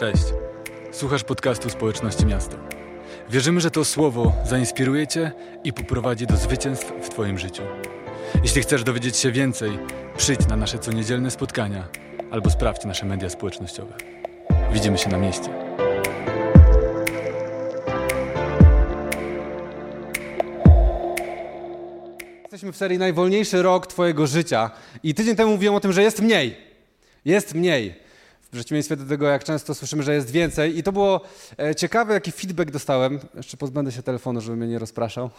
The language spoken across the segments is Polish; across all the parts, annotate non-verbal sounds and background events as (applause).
Cześć. Słuchasz podcastu Społeczności Miasta. Wierzymy, że to słowo zainspiruje Cię i poprowadzi do zwycięstw w Twoim życiu. Jeśli chcesz dowiedzieć się więcej, przyjdź na nasze coniedzielne spotkania albo sprawdź nasze media społecznościowe. Widzimy się na mieście. Jesteśmy w serii Najwolniejszy rok Twojego życia i tydzień temu mówiłem o tym, że jest mniej. Jest mniej. W przeciwieństwie do tego, jak często słyszymy, że jest więcej. I to było e, ciekawe, jaki feedback dostałem. Jeszcze pozbędę się telefonu, żeby mnie nie rozpraszał. (laughs)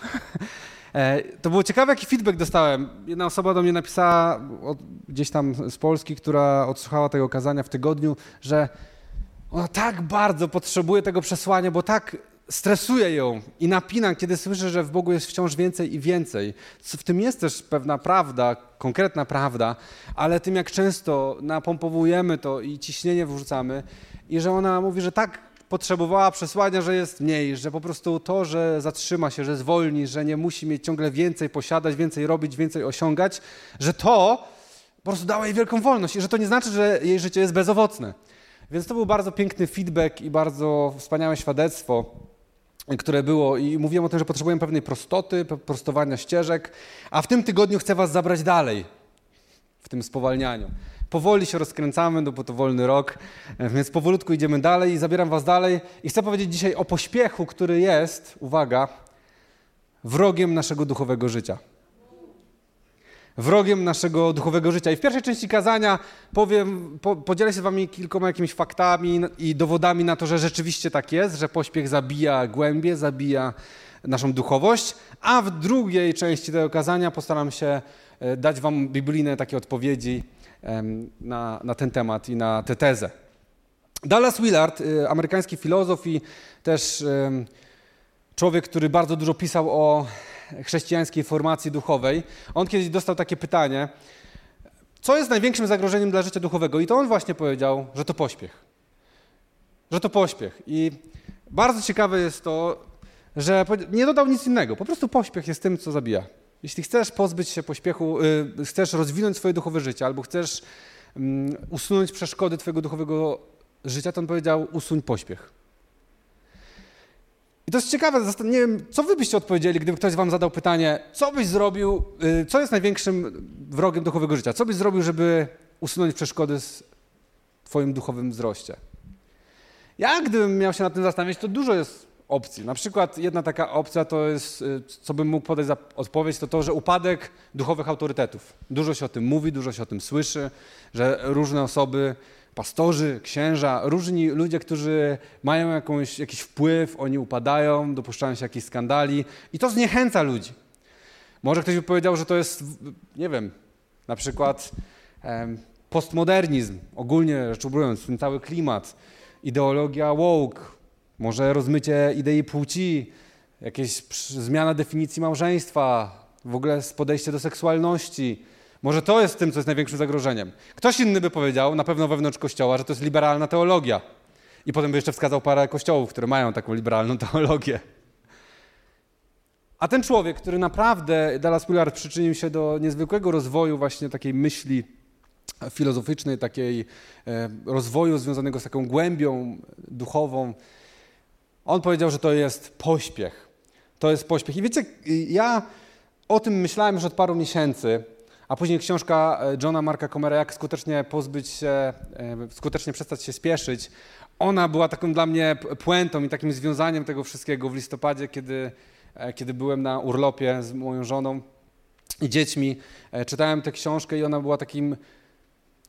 E, to było ciekawe, jaki feedback dostałem. Jedna osoba do mnie napisała od, gdzieś tam z Polski, która odsłuchała tego kazania w tygodniu, że ona tak bardzo potrzebuje tego przesłania, bo tak stresuje ją i napina, kiedy słyszy, że w Bogu jest wciąż więcej i więcej. W tym jest też pewna prawda, konkretna prawda, ale tym jak często napompowujemy to i ciśnienie wrzucamy i że ona mówi, że tak potrzebowała przesłania, że jest mniej, że po prostu to, że zatrzyma się, że zwolni, że nie musi mieć ciągle więcej posiadać, więcej robić, więcej osiągać, że to po prostu dało jej wielką wolność i że to nie znaczy, że jej życie jest bezowocne. Więc to był bardzo piękny feedback i bardzo wspaniałe świadectwo które było i mówiłem o tym, że potrzebujemy pewnej prostoty, prostowania ścieżek, a w tym tygodniu chcę was zabrać dalej w tym spowalnianiu. Powoli się rozkręcamy, no bo to wolny rok, więc powolutku idziemy dalej i zabieram was dalej i chcę powiedzieć dzisiaj o pośpiechu, który jest, uwaga, wrogiem naszego duchowego życia wrogiem naszego duchowego życia. I w pierwszej części kazania powiem, po, podzielę się z wami kilkoma jakimiś faktami i dowodami na to, że rzeczywiście tak jest, że pośpiech zabija głębie, zabija naszą duchowość, a w drugiej części tego kazania postaram się e, dać wam biblijne takie odpowiedzi na, na ten temat i na tę tezę. Dallas Willard, e, amerykański filozof i też człowiek, który bardzo dużo pisał o chrześcijańskiej formacji duchowej. On kiedyś dostał takie pytanie, co jest największym zagrożeniem dla życia duchowego? I to on właśnie powiedział, że to pośpiech. Że to pośpiech. I bardzo ciekawe jest to, że nie dodał nic innego. Po prostu pośpiech jest tym, co zabija. Jeśli chcesz pozbyć się pośpiechu, yy, chcesz rozwinąć swoje duchowe życie, albo chcesz yy, usunąć przeszkody twojego duchowego życia, to on powiedział, usuń pośpiech. I to jest ciekawe, nie wiem, co wy byście odpowiedzieli, gdyby ktoś wam zadał pytanie, co byś zrobił, y, co jest największym wrogiem duchowego życia? Co byś zrobił, żeby usunąć przeszkody w twoim duchowym wzroście? Ja, gdybym miał się nad tym zastanawiać, to dużo jest opcji. Na przykład jedna taka opcja to jest, y, co bym mógł podać za odpowiedź, to to, że upadek duchowych autorytetów. Dużo się o tym mówi, dużo się o tym słyszy, że różne osoby pastorzy, księża, różni ludzie, którzy mają jakąś, jakiś wpływ, oni upadają, dopuszczają się jakichś skandali i to zniechęca ludzi. Może ktoś by powiedział, że to jest, nie wiem, na przykład postmodernizm, ogólnie rzecz ujmując, ten cały klimat, ideologia woke, może rozmycie idei płci, jakieś zmiana definicji małżeństwa, w ogóle podejście do seksualności, może to jest tym, co jest największym zagrożeniem. Ktoś inny by powiedział, na pewno wewnątrz Kościoła, że to jest liberalna teologia. I potem by jeszcze wskazał parę kościołów, które mają taką liberalną (laughs) teologię. A ten człowiek, który naprawdę, Dallas Willard, przyczynił się do niezwykłego rozwoju właśnie takiej myśli filozoficznej, takiej e, rozwoju związanego z taką głębią duchową, on powiedział, że to jest pośpiech. To jest pośpiech. I wiecie, ja o tym myślałem już od paru miesięcy, a później książka e, Johna Marka Comera, jak skutecznie pozbyć się, e, skutecznie przestać się spieszyć. Ona była taką dla mnie puentą i takim związaniem tego wszystkiego w listopadzie, kiedy, e, kiedy byłem na urlopie z moją żoną i dziećmi. Czytałem tę książkę i ona była takim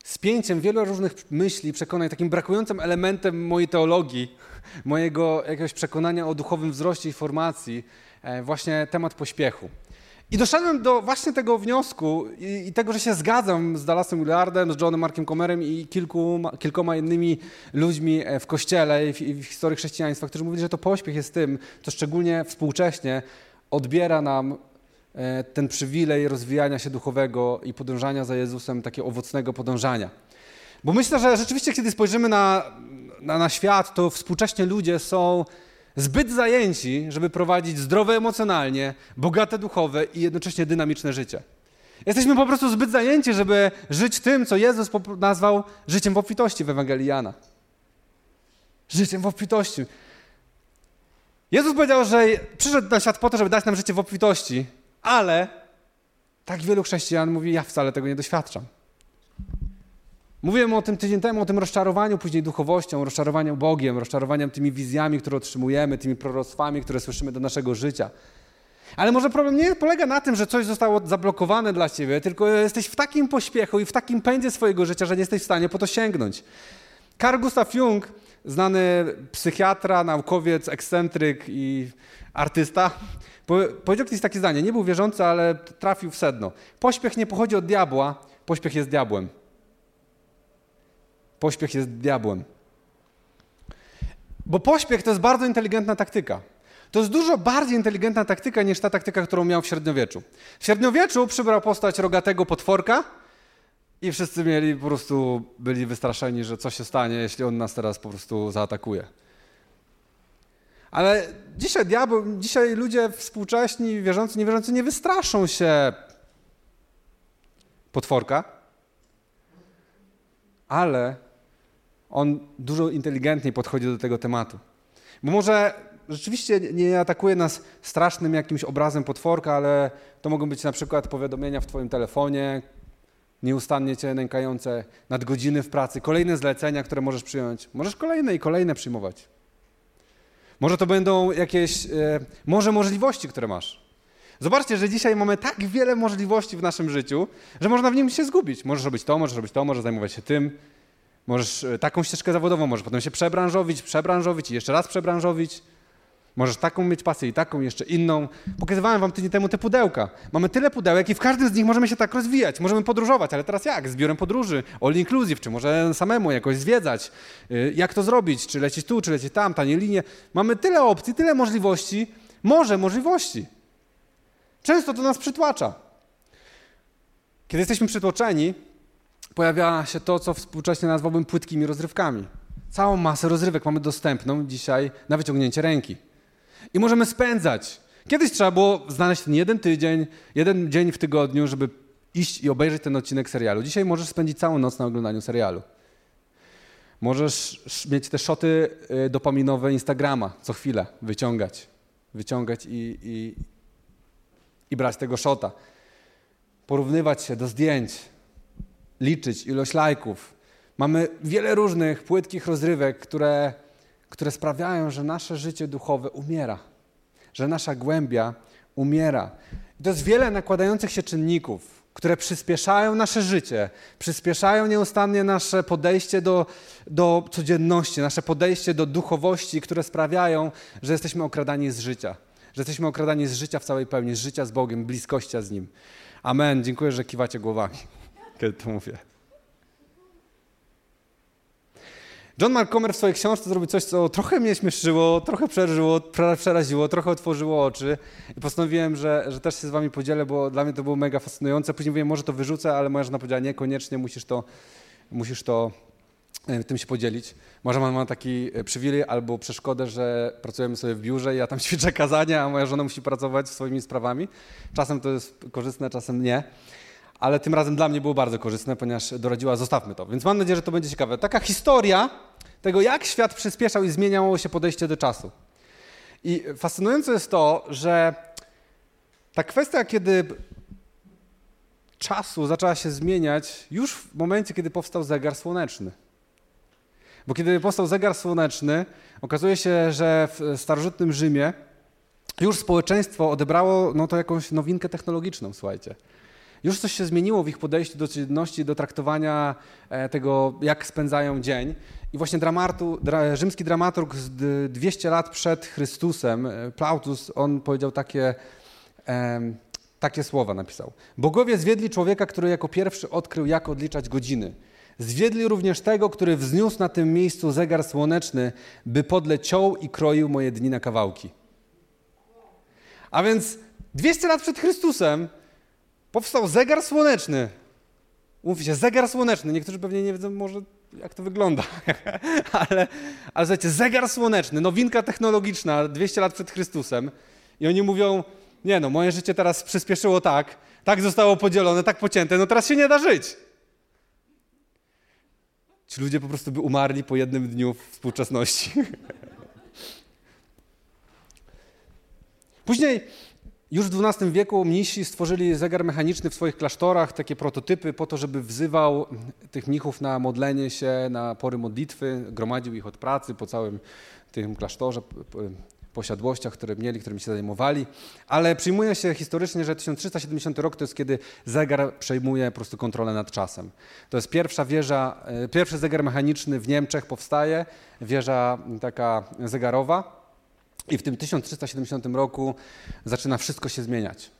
spięciem wielu różnych myśli, przekonań, takim brakującym elementem mojej teologii, mojego jakiegoś przekonania o duchowym wzroście i formacji, właśnie temat pośpiechu. I doszedłem do właśnie tego wniosku i, i, tego, że się zgadzam z Dallasem Willardem, z Johnem Markiem Comerem i kilku, kilkoma innymi ludźmi e, w Kościele i w, i w historii chrześcijaństwa, którzy mówili, że to pośpiech jest tym, co szczególnie współcześnie odbiera nam e, ten przywilej rozwijania się duchowego i podążania za Jezusem, takiego owocnego podążania. Bo myślę, że rzeczywiście, kiedy spojrzymy na, na, na świat, to współcześnie ludzie są zbyt zajęci, żeby prowadzić zdrowe emocjonalnie, bogate duchowe i jednocześnie dynamiczne życie. Jesteśmy po prostu zbyt zajęci, żeby żyć tym, co Jezus nazwał życiem w obfitości w Ewangelii Jana. Życiem w obfitości. Jezus powiedział, że przyszedł na świat po to, żeby dać nam życie w obfitości, ale tak wielu chrześcijan mówi, ja wcale tego nie doświadczam. Mówiłem o tym tydzień temu, o tym rozczarowaniu później duchowością, rozczarowaniu Bogiem, rozczarowaniem tymi wizjami, które otrzymujemy, tymi proroctwami, które słyszymy do naszego życia. Ale może problem nie polega na tym, że coś zostało zablokowane dla ciebie, tylko jesteś w takim pośpiechu i w takim pędzie swojego życia, że nie jesteś w stanie po to sięgnąć. Carl Gustav Jung, znany psychiatra, naukowiec, ekscentryk i artysta, powiedział kiedyś takie zdanie. Nie był wierzący, ale trafił w sedno. Pośpiech nie pochodzi od diabła, pośpiech jest diabłem. Pośpiech jest diabłem. Bo pośpiech to jest bardzo inteligentna taktyka. To jest dużo bardziej inteligentna taktyka niż ta taktyka, którą miał w średniowieczu. W średniowieczu przybrał postać rogatego potworka i wszyscy mieli po prostu, byli wystraszeni, że co się stanie, jeśli on nas teraz po prostu zaatakuje. Ale dzisiaj diabeł, dzisiaj ludzie współcześni, wierzący, niewierzący nie wystraszą się potworka, ale on dużo inteligentniej podchodzi do tego tematu. Bo może rzeczywiście nie atakuje nas strasznym jakimś obrazem potworka, ale to mogą być na przykład powiadomienia w Twoim telefonie, nieustannie Cię nękające, nadgodziny w pracy, kolejne zlecenia, które możesz przyjąć. Możesz kolejne i kolejne przyjmować. Może to będą jakieś, e, może możliwości, które masz. Zobaczcie, że dzisiaj mamy tak wiele możliwości w naszym życiu, że można w nim się zgubić. Możesz robić to, możesz robić to, możesz zajmować się tym. Możesz e, taką ścieżkę zawodową, możesz potem się przebranżowić, przebranżowić i jeszcze raz przebranżowić. Możesz taką mieć pasję i taką, jeszcze inną. Pokazywałem wam tydzień temu te pudełka. Mamy tyle pudełek i w każdym z nich możemy się tak rozwijać, możemy podróżować, ale teraz jak? Z biurem podróży, all inclusive, czy może samemu jakoś zwiedzać. Y, jak to zrobić? Czy lecieć tu, czy lecieć tam, tanie linie. Mamy tyle opcji, tyle możliwości, może możliwości. Często to nas przytłacza. Kiedy jesteśmy przytłoczeni, pojawia się to, co współcześnie nazwałbym płytkimi rozrywkami. Całą masę rozrywek mamy dostępną dzisiaj na wyciągnięcie ręki. I możemy spędzać. Kiedyś trzeba było znaleźć ten jeden tydzień, jeden dzień w tygodniu, żeby iść i obejrzeć ten odcinek serialu. Dzisiaj możesz spędzić całą noc na oglądaniu serialu. Możesz mieć te szoty y, dopaminowe Instagrama co chwilę, wyciągać, wyciągać i, i, i brać tego szota. Porównywać się do zdjęć, liczyć ilość lajków. Mamy wiele różnych płytkich rozrywek, które które sprawiają, że nasze życie duchowe umiera, że nasza głębia umiera. I to jest wiele nakładających się czynników, które przyspieszają nasze życie, przyspieszają nieustannie nasze podejście do, do codzienności, nasze podejście do duchowości, które sprawiają, że jesteśmy okradani z życia. Że jesteśmy okradani z życia w całej pełni, z życia z Bogiem, bliskości z Nim. Amen. Dziękuję, że kiwacie głowami, mówię. John Mark Comer w swojej książce zrobił coś, co trochę mnie śmieszyło, trochę przeżyło, przeraziło, trochę otworzyło oczy i postanowiłem, że, że też się z wami podzielę, bo dla mnie to było mega fascynujące. Później mówiłem, może to wyrzucę, ale moja żona powiedziała, nie, koniecznie musisz to, musisz to e, tym się podzielić. Może mam, taki e, przywilej albo przeszkodę, że pracujemy sobie w biurze ja tam (laughs) ćwiczę kazania, a moja żona musi pracować swoimi sprawami. Czasem to jest korzystne, czasem nie ale tym razem dla mnie było bardzo korzystne, ponieważ doradziła, zostawmy to. Więc mam nadzieję, że to będzie ciekawe. Taka historia tego, jak świat przyspieszał i zmieniało się podejście do czasu. I fascynujące jest to, że ta kwestia, kiedy czasu zaczęła się zmieniać już w momencie, kiedy powstał zegar słoneczny. Bo kiedy powstał zegar słoneczny, okazuje się, że w starożytnym Rzymie już społeczeństwo odebrało no, to jakąś nowinkę technologiczną, słuchajcie. Już coś się zmieniło w ich podejściu do codzienności, do traktowania e, tego, jak spędzają dzień. I właśnie dramatu, dra, rzymski dramaturg z 200 lat przed Chrystusem, e, Plautus, on powiedział takie, takie słowa, napisał. Bogowie zwiedli człowieka, który jako pierwszy odkrył, jak odliczać godziny. Zwiedli również tego, który wzniósł na tym miejscu zegar słoneczny, by podle ciął i kroił moje dni na kawałki. A więc 200 lat przed Chrystusem powstał zegar słoneczny. Mówi się, zegar słoneczny. Niektórzy pewnie nie wiedzą może, jak to wygląda. (laughs) ale, ale słuchajcie, zegar słoneczny, nowinka technologiczna 200 lat przed Chrystusem. I oni mówią, nie no, moje życie teraz przyspieszyło tak, tak zostało podzielone, tak pocięte, no teraz się nie da żyć. Ci ludzie po prostu by umarli po jednym dniu współczesności. (laughs) Później już w XII wieku mnisi stworzyli zegar mechaniczny w swoich klasztorach, takie prototypy po to, żeby wzywał tych mnichów na modlenie się, na pory modlitwy, gromadził ich od pracy po całym tym klasztorze, posiadłościach, które mieli, którymi się zajmowali. Ale przyjmuje się historycznie, że 1370 rok to jest kiedy zegar przejmuje po prostu kontrolę nad czasem. To jest pierwsza wieża, e, pierwszy zegar mechaniczny w Niemczech powstaje, wieża taka zegarowa. I w tym 1370 roku zaczyna wszystko się zmieniać.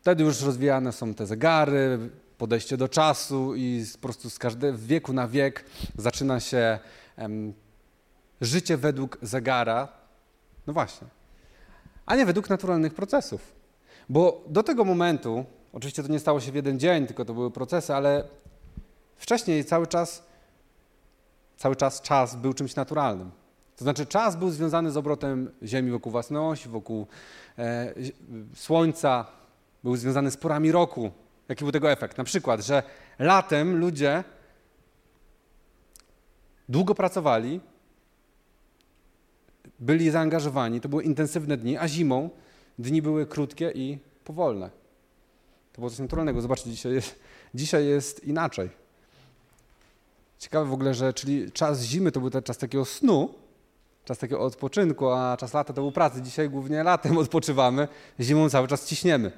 Wtedy już rozwijane są te zegary, podejście do czasu i po prostu z każdego wieku na wiek zaczyna się em, życie według zegara. No właśnie. A nie według naturalnych procesów. Bo do tego momentu, oczywiście to nie stało się w jeden dzień, tylko to były procesy, ale wcześniej cały czas, cały czas czas był czymś naturalnym. To znaczy czas był związany z obrotem Ziemi wokół własnej osi, wokół e, Słońca, był związany z porami roku. Jaki był tego efekt? Na przykład, że latem ludzie długo pracowali, byli zaangażowani, to były intensywne dni, a zimą dni były krótkie i powolne. To było coś naturalnego. Zobaczcie, dzisiaj jest, dzisiaj jest inaczej. Ciekawe w ogóle, że czyli czas zimy to był ten czas takiego snu, czas takiego odpoczynku, a czas lata to był pracy. Dzisiaj głównie latem (laughs) odpoczywamy, zimą cały czas ciśniemy.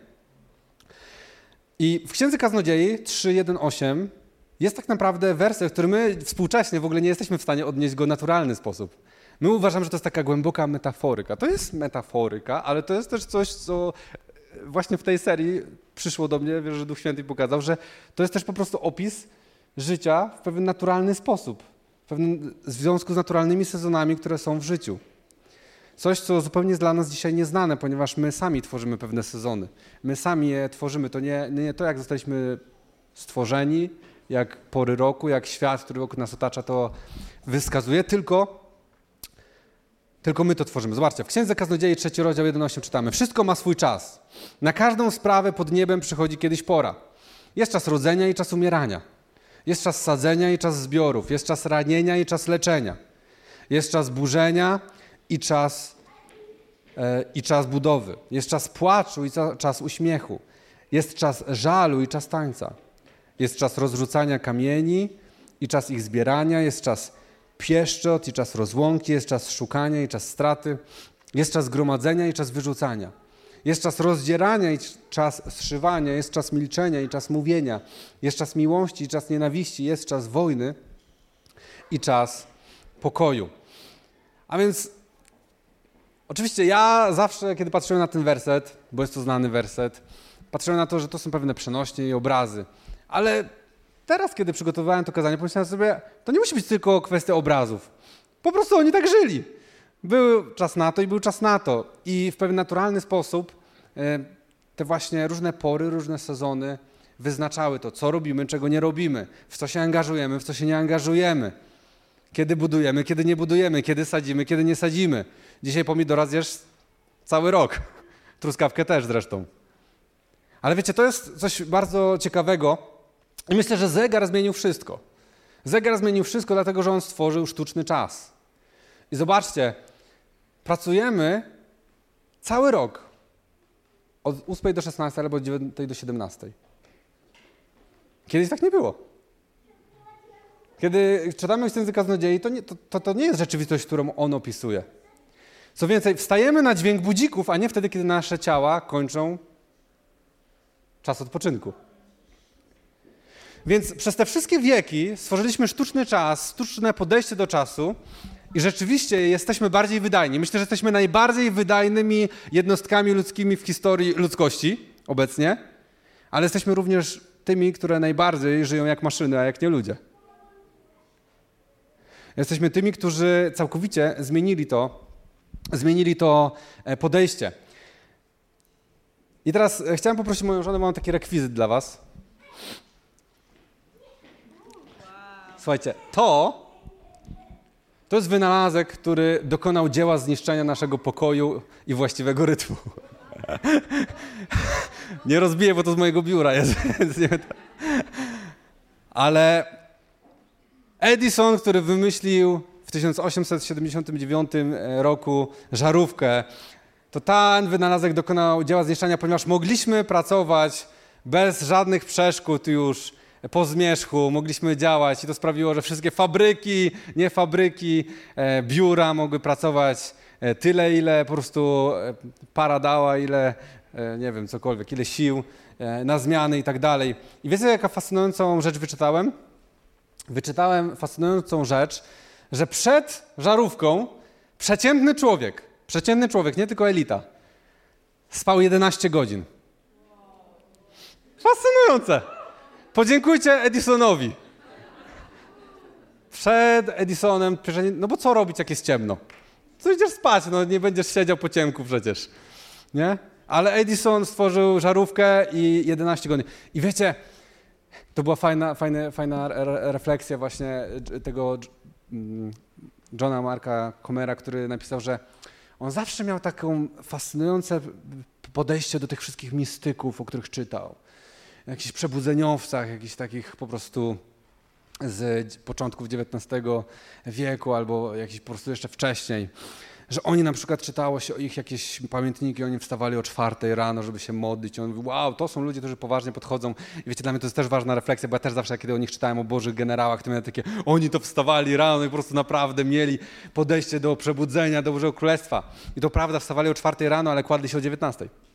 I w Księdze Kaznodziei 3.1.8 jest tak naprawdę werset, który my współcześnie w ogóle nie jesteśmy w stanie odnieść go w naturalny sposób. My uważamy, że to jest taka głęboka metaforyka. To jest metaforyka, ale to jest też coś, co właśnie w tej serii przyszło do mnie, wierzę, że Duch Święty pokazał, że to jest też po prostu opis życia w pewien naturalny sposób pewnym związku z naturalnymi sezonami, które są w życiu. Coś, co zupełnie jest dla nas dzisiaj nieznane, ponieważ my sami tworzymy pewne sezony. My sami je tworzymy. To nie, nie to, jak zostaliśmy stworzeni, jak pory roku, jak świat, który wokół nas otacza, to wyskazuje, tylko, tylko my to tworzymy. Zobaczcie, w Księdze Kaznodziei, trzeci rozdział 1,8 czytamy. Wszystko ma swój czas. Na każdą sprawę pod niebem przychodzi kiedyś pora. Jest czas rodzenia i czas umierania jest czas sadzenia i czas zbiorów, jest czas ranienia i czas leczenia, jest czas burzenia i czas, e, i czas budowy, jest czas płaczu i czas uśmiechu, jest czas żalu i czas tańca, jest czas rozrzucania kamieni i czas ich zbierania, jest czas pieszczot i czas rozłąki, jest czas szukania i czas straty, jest czas gromadzenia i czas wyrzucania. Jest czas rozdzierania i czas zszywania, jest czas milczenia i czas mówienia, jest czas miłości i czas nienawiści, jest czas wojny i czas pokoju. A więc oczywiście ja zawsze, kiedy patrzyłem na ten werset, bo jest to znany werset, patrzyłem na to, że to są pewne przenośnie i obrazy. Ale teraz, kiedy przygotowywałem to kazanie, pomyślałem sobie, to nie musi być tylko kwestia obrazów. Po prostu oni tak żyli. Był czas na to i był czas na to. I w pewien naturalny sposób e, te właśnie różne pory, różne sezony wyznaczały to, co robimy, czego nie robimy, w co się angażujemy, w co się nie angażujemy, kiedy budujemy, kiedy nie budujemy, kiedy sadzimy, kiedy nie sadzimy. Dzisiaj pomidora zjesz cały rok, (laughs) truskawkę też zresztą. Ale wiecie, to jest coś bardzo ciekawego i myślę, że zegar zmienił wszystko. Zegar zmienił wszystko, dlatego że on stworzył sztuczny czas. I zobaczcie, Pracujemy cały rok. Od 8 do 16 albo od 9 do 17. Kiedyś tak nie było. Kiedy czytamy Księdze Kaznodziei, to nie, to, to, to nie jest rzeczywistość, którą on opisuje. Co więcej, wstajemy na dźwięk budzików, a nie wtedy, kiedy nasze ciała kończą czas odpoczynku. Więc przez te wszystkie wieki stworzyliśmy sztuczny czas, sztuczne podejście do czasu, i rzeczywiście jesteśmy bardziej wydajni. Myślę, że jesteśmy najbardziej wydajnymi jednostkami ludzkimi w historii ludzkości obecnie, ale jesteśmy również tymi, które najbardziej żyją jak maszyny, a jak nie ludzie. Jesteśmy tymi, którzy całkowicie zmienili to, zmienili to e, podejście. I teraz e, chciałem poprosić moją żonę, mam taki rekwizyt dla was. Słuchajcie, to to jest wynalazek, który dokonał dzieła zniszczenia naszego pokoju i właściwego rytmu. (laughs) nie rozbiję, bo to z mojego biura jest. (laughs) Ale Edison, który wymyślił w 1879 roku żarówkę, to ten wynalazek dokonał dzieła zniszczenia, ponieważ mogliśmy pracować bez żadnych przeszkód już po zmierzchu, mogliśmy działać i to sprawiło, że wszystkie fabryki, nie fabryki, e, biura mogły pracować e, tyle, ile po prostu e, para dała, ile, nie wiem, cokolwiek, ile sił na zmiany i tak dalej. I wiecie, jaka fascynującą rzecz wyczytałem? Wyczytałem fascynującą rzecz, że przed żarówką przeciętny człowiek, przeciętny człowiek, nie tylko elita, spał 11 godzin. Fascynujące. Podziękujcie Edisonowi. Przed Edisonem, no bo co robić, jak jest ciemno? Co idziesz spać, no nie będziesz siedział po ciemku przecież, nie? Ale Edison stworzył żarówkę i 11 godzin. I wiecie, to była fajna, fajna, fajna refleksja właśnie tego mm, Johna Marka Comera, który napisał, że on zawsze miał taką fascynujące podejście do tych wszystkich mistyków, o których czytał jakichś przebudzeniowcach, jakichś takich po prostu z początków XIX wieku albo jakiś po prostu jeszcze wcześniej. Że oni na przykład czytało się o ich jakieś pamiętniki, oni wstawali o czwartej rano, żeby się modlić. On mówi, wow, to są ludzie, którzy poważnie podchodzą. I wiecie, dla mnie to jest też ważna refleksja, bo ja też zawsze, kiedy o nich czytałem, o Bożych generałach, to miałem takie, oni to wstawali rano i po prostu naprawdę mieli podejście do przebudzenia, do Bożego Królestwa. I to prawda, wstawali o czwartej rano, ale kładli się o dziewiętnastej.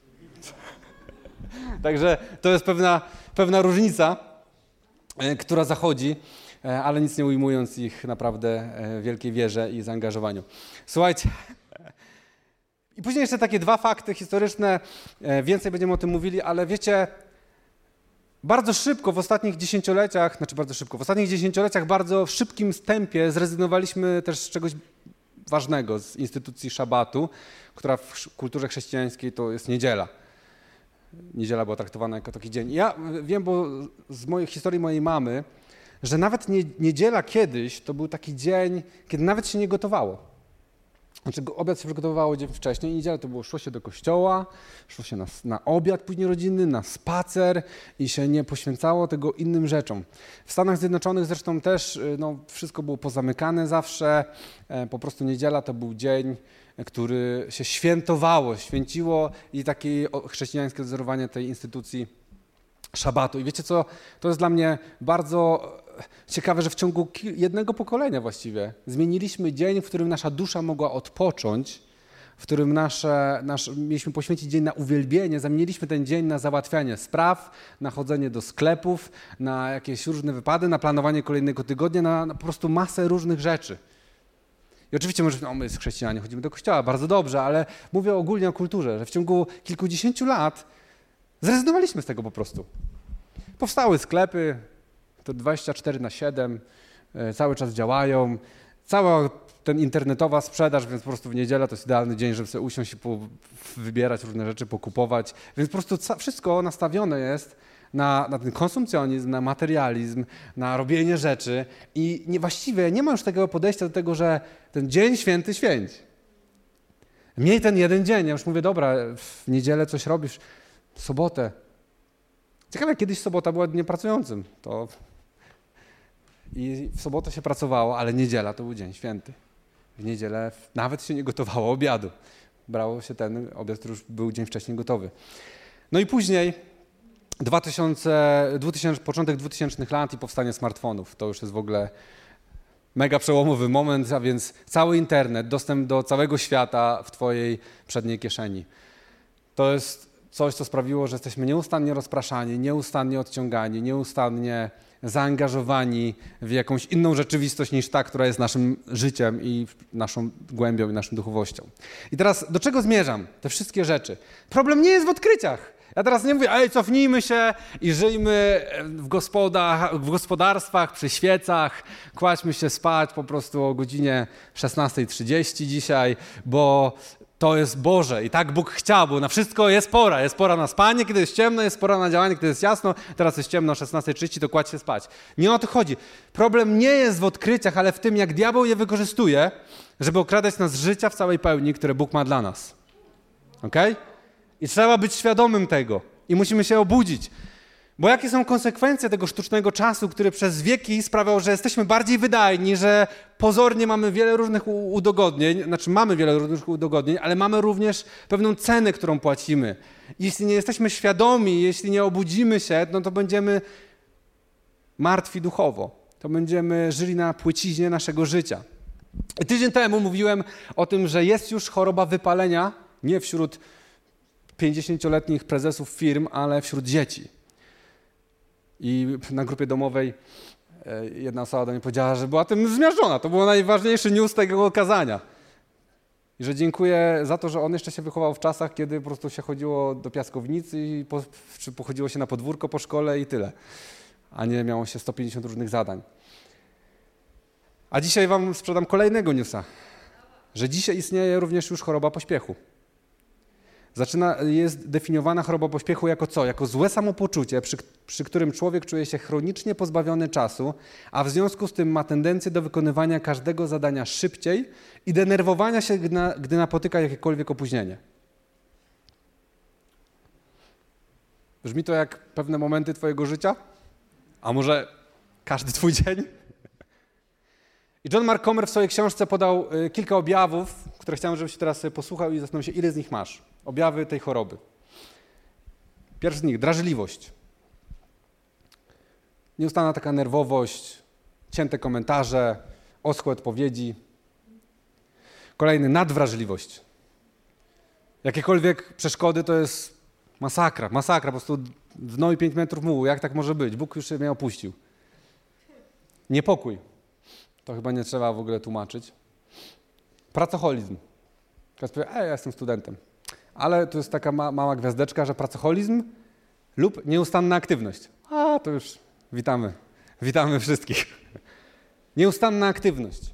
Także to jest pewna, pewna różnica, e, która zachodzi, e, ale nic nie ujmując ich naprawdę e, wielkiej wierze i zaangażowaniu. Słuchajcie. I później jeszcze takie dwa fakty historyczne, więcej będziemy o tym mówili, ale wiecie, bardzo szybko w ostatnich dziesięcioleciach, znaczy bardzo szybko, w ostatnich dziesięcioleciach bardzo w szybkim tempie zrezygnowaliśmy też z czegoś ważnego, z instytucji szabatu, która w kulturze chrześcijańskiej to jest niedziela niedziela była traktowana jako taki dzień. Ja wiem, bo z mojej historii mojej mamy, że nawet nie, niedziela kiedyś to był taki dzień, kiedy nawet się nie gotowało. Znaczy obiad się przygotowywało dzień wcześniej, niedziela to było, szło się do kościoła, szło się na, na obiad później rodzinny, na spacer i się nie poświęcało tego innym rzeczom. W Stanach Zjednoczonych zresztą też y, no, wszystko było pozamykane zawsze, e, po prostu niedziela to był dzień, który się świętowało, święciło i takie chrześcijańskie wzorowanie tej instytucji szabatu. I wiecie co, to jest dla mnie bardzo ciekawe, że w ciągu jednego pokolenia właściwie zmieniliśmy dzień, w którym nasza dusza mogła odpocząć, w którym nasze, nasz, mieliśmy poświęcić dzień na uwielbienie, zamieniliśmy ten dzień na załatwianie spraw, na chodzenie do sklepów, na jakieś różne wypady, na planowanie kolejnego tygodnia, na, na po prostu masę różnych rzeczy. I oczywiście może, no my jest chrześcijanie, chodzimy do kościoła, bardzo dobrze, ale mówię ogólnie o kulturze, że w ciągu kilkudziesięciu lat zrezygnowaliśmy z tego po prostu. Powstały sklepy, to 24 na 7, e, cały czas działają. Cała ten internetowa sprzedaż, więc po prostu w niedzielę to jest idealny dzień, żeby sobie usiąść i wybierać różne rzeczy, pokupować. Więc po prostu wszystko nastawione jest na, na ten konsumpcjonizm, na materializm, na robienie rzeczy i nie, właściwie nie ma już takiego podejścia do tego, że ten dzień święty święć. Miej ten jeden dzień. Ja już mówię, dobra, w niedzielę coś robisz, w sobotę. Ciekawe, kiedyś sobota była dniem pracującym. To... I w sobotę się pracowało, ale niedziela to był dzień święty. W niedzielę nawet się nie gotowało obiadu. Brało się ten obiad, który już był dzień wcześniej gotowy. No i później 2000, 2000, początek 2000 lat i powstanie smartfonów. To już jest w ogóle mega przełomowy moment, a więc cały internet, dostęp do całego świata w Twojej przedniej kieszeni. To jest coś, co sprawiło, że jesteśmy nieustannie rozpraszani, nieustannie odciągani, nieustannie zaangażowani w jakąś inną rzeczywistość niż ta, która jest naszym życiem i naszą głębią i naszą duchowością. I teraz do czego zmierzam? Te wszystkie rzeczy. Problem nie jest w odkryciach. Ja teraz nie mówię, ej, cofnijmy się i żyjmy w, gospodach, w gospodarstwach, przy świecach, kładźmy się spać po prostu o godzinie 16.30 dzisiaj, bo to jest Boże i tak Bóg chciał, bo na wszystko jest pora. Jest pora na spanie, kiedy jest ciemno, jest pora na działanie, kiedy jest jasno. Teraz jest ciemno o 16.30, to kładź się spać. Nie o to chodzi. Problem nie jest w odkryciach, ale w tym, jak diabeł je wykorzystuje, żeby okradać nas życia w całej pełni, które Bóg ma dla nas. Okej? Okay? I trzeba być świadomym tego. I musimy się obudzić. Bo jakie są konsekwencje tego sztucznego czasu, który przez wieki sprawiał, że jesteśmy bardziej wydajni, że pozornie mamy wiele różnych udogodnień, znaczy mamy wiele różnych udogodnień, ale mamy również pewną cenę, którą płacimy. Jeśli nie jesteśmy świadomi, jeśli nie obudzimy się, no to będziemy martwi duchowo. To będziemy żyli na płyciźnie naszego życia. Tydzień temu mówiłem o tym, że jest już choroba wypalenia nie wśród 50-letnich prezesów firm, ale wśród dzieci. I na grupie domowej e, jedna osoba do mnie powiedziała, że była tym zmiażdżona. To był najważniejszy news tego kazania. I że dziękuję za to, że on jeszcze się wychował w czasach, kiedy po prostu się chodziło do piaskownicy, i po, czy pochodziło się na podwórko po szkole i tyle. A nie miało się 150 różnych zadań. A dzisiaj wam sprzedam kolejnego newsa, że dzisiaj istnieje również już choroba pośpiechu. Zaczyna, jest definiowana choroba pośpiechu jako co? Jako złe samopoczucie, przy, przy, którym człowiek czuje się chronicznie pozbawiony czasu, a w związku z tym ma tendencję do wykonywania każdego zadania szybciej i denerwowania się, gdy, na, gdy napotyka jakiekolwiek opóźnienie. Brzmi to jak pewne momenty Twojego życia? A może każdy Twój dzień? I John Mark Comer w swojej książce podał y, kilka objawów, które chciałem, żebyś teraz posłuchał i zastanowił się, ile z nich masz. Objawy tej choroby. Pierwszy z nich, drażliwość. Nieustanna taka nerwowość, cięte komentarze, oschłe odpowiedzi. Kolejny, nadwrażliwość. Jakiekolwiek przeszkody to jest masakra, masakra, po prostu dno i pięć metrów mułu. Jak tak może być? Bóg już się mnie opuścił. Niepokój. To chyba nie trzeba w ogóle tłumaczyć. Pracoholizm. Teraz powie, ej, ja jestem studentem. Ale to jest taka ma mała gwiazdeczka, że pracoholizm lub nieustanna aktywność. A, to już witamy. Witamy wszystkich. (laughs) Nieustanna aktywność.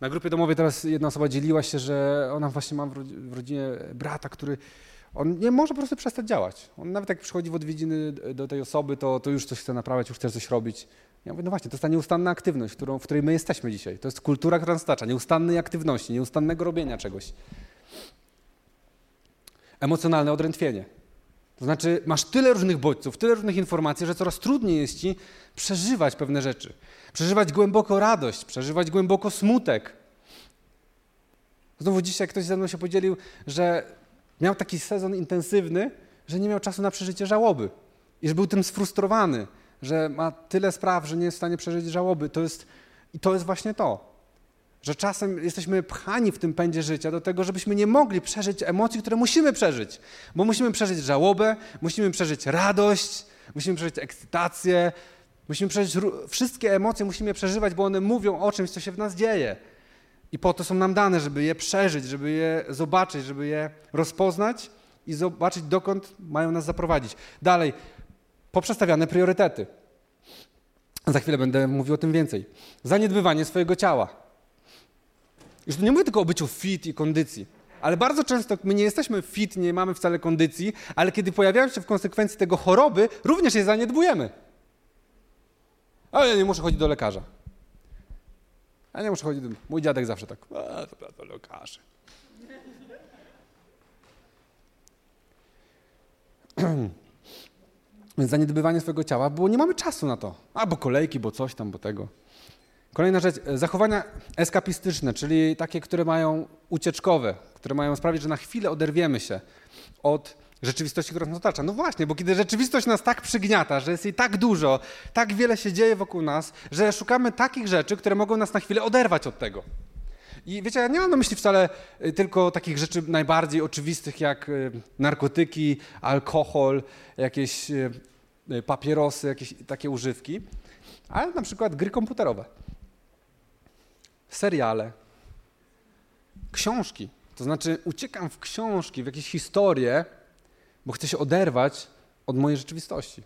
Na grupie domowej teraz jedna osoba dzieliła się, że ona właśnie ma w rodzinie brata, który on nie może po prostu przestać działać. On nawet jak przychodzi w odwiedziny do tej osoby, to, to już coś chce naprawiać, już chce coś robić. Ja mówię, no właśnie, to jest ta nieustanna aktywność, którą, w której my jesteśmy dzisiaj. To jest kultura, która nas stacza, nieustannej aktywności, nieustannego robienia czegoś. Emocjonalne odrętwienie. To znaczy, masz tyle różnych bodźców, tyle różnych informacji, że coraz trudniej jest ci przeżywać pewne rzeczy. Przeżywać głęboko radość, przeżywać głęboko smutek. Znowu dzisiaj ktoś ze mną się podzielił, że miał taki sezon intensywny, że nie miał czasu na przeżycie żałoby i że był tym sfrustrowany że ma tyle spraw, że nie jest w stanie przeżyć żałoby. To jest, I to jest właśnie to, że czasem jesteśmy pchani w tym pędzie życia do tego, żebyśmy nie mogli przeżyć emocji, które musimy przeżyć. Bo musimy przeżyć żałobę, musimy przeżyć radość, musimy przeżyć ekscytację, musimy przeżyć wszystkie emocje, musimy przeżywać, bo one mówią o czymś, co się w nas dzieje. I po to są nam dane, żeby je przeżyć, żeby je zobaczyć, żeby je rozpoznać i zobaczyć, dokąd mają nas zaprowadzić. Dalej, poprzestawiane priorytety. Za chwilę będę mówił o tym więcej. Zaniedbywanie swojego ciała. Już nie mówię tylko o byciu fit i kondycji, ale bardzo często my nie jesteśmy fit, nie mamy wcale kondycji, ale kiedy pojawiają się w konsekwencji tego choroby, również je zaniedbujemy. Ale ja nie muszę chodzić do lekarza. Ja nie muszę chodzić do... Mój dziadek zawsze tak, a, to do lekarza. (clears throat) Więc zaniedbywanie swojego ciała, bo nie mamy czasu na to. Albo kolejki, bo coś tam, bo tego. Kolejna rzecz, e, zachowania eskapistyczne, czyli takie, które mają ucieczkowe, które mają sprawić, że na chwilę oderwiemy się od rzeczywistości, która nas otacza. No właśnie, bo kiedy rzeczywistość nas tak przygniata, że jest jej tak dużo, tak wiele się dzieje wokół nas, że szukamy takich rzeczy, które mogą nas na chwilę oderwać od tego. I wiecie, ja nie mam na myśli wcale y, tylko takich rzeczy najbardziej oczywistych jak y, narkotyki, alkohol, jakieś papierosy, jakieś takie używki, ale na przykład gry komputerowe, seriale, książki. To znaczy uciekam w książki, w jakieś historie, bo chcę się oderwać od mojej rzeczywistości.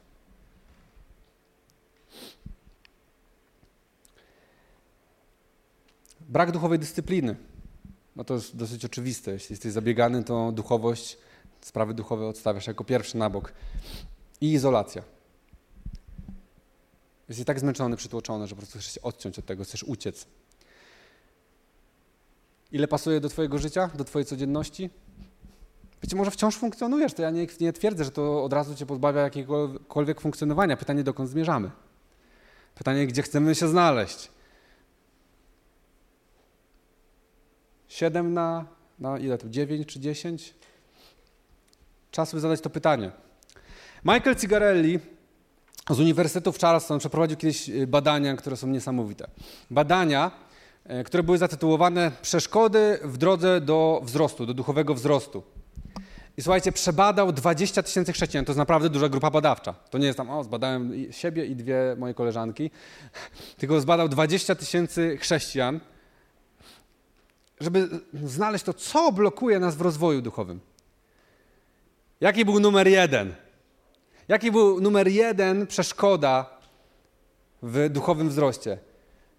Brak duchowej dyscypliny. No to jest dosyć oczywiste. Jeśli jesteś zabiegany, to duchowość, sprawy duchowe odstawiasz jako pierwszy na bok. I izolacja. Jesteś tak zmęczony, przytłoczony, że po prostu chcesz się odciąć od tego, chcesz uciec. Ile pasuje do Twojego życia, do Twojej codzienności? Wiecie, może wciąż funkcjonujesz, to ja nie, nie twierdzę, że to od razu cię pozbawia jakiegokolwiek funkcjonowania. Pytanie, dokąd zmierzamy? Pytanie, gdzie chcemy się znaleźć? Siedem na, na ile to? Dziewięć czy dziesięć? Czas by zadać to pytanie. Michael Cigarelli z Uniwersytetu w Charleston przeprowadził kiedyś y, badania, które są niesamowite. Badania, które były zatytułowane Przeszkody w drodze do wzrostu, do duchowego wzrostu. I słuchajcie, przebadał 20 tysięcy chrześcijan. To jest naprawdę duża grupa badawcza. To nie jest tam, o, zbadałem siebie i dwie moje koleżanki, (laughs) tylko zbadał 20 tysięcy chrześcijan, żeby znaleźć to, co blokuje nas w rozwoju duchowym. Jaki był numer jeden? Jaki był numer jeden przeszkoda w duchowym wzroście?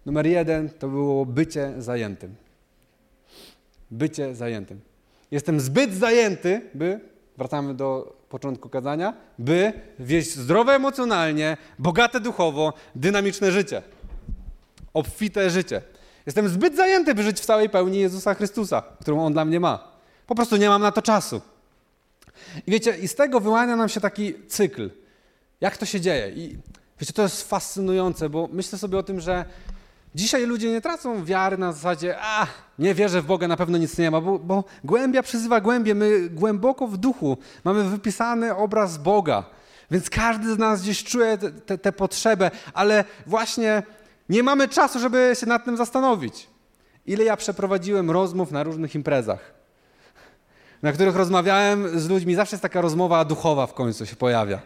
Numer jeden to było bycie zajętym. Bycie zajętym. Jestem zbyt zajęty, by, wracamy do początku kazania, by wieść zdrowe emocjonalnie, bogate duchowo, dynamiczne życie. Obfite życie. Jestem zbyt zajęty, by żyć w całej pełni Jezusa Chrystusa, którą On dla mnie ma. Po prostu nie mam na to czasu. I wiecie, i z tego wyłania nam się taki cykl. Jak to się dzieje? I wiecie, to jest fascynujące, bo myślę sobie o tym, że dzisiaj ludzie nie tracą wiary na zasadzie, a nie wierzę w Boga, na pewno nic nie ma, bo, bo głębia przyzywa głębie, my głęboko w duchu mamy wypisany obraz Boga. Więc każdy z nas gdzieś czuje tę potrzebę, ale właśnie nie mamy czasu, żeby się nad tym zastanowić. Ile ja przeprowadziłem rozmów na różnych imprezach na których rozmawiałem z ludźmi, zawsze jest taka rozmowa duchowa w końcu się pojawia.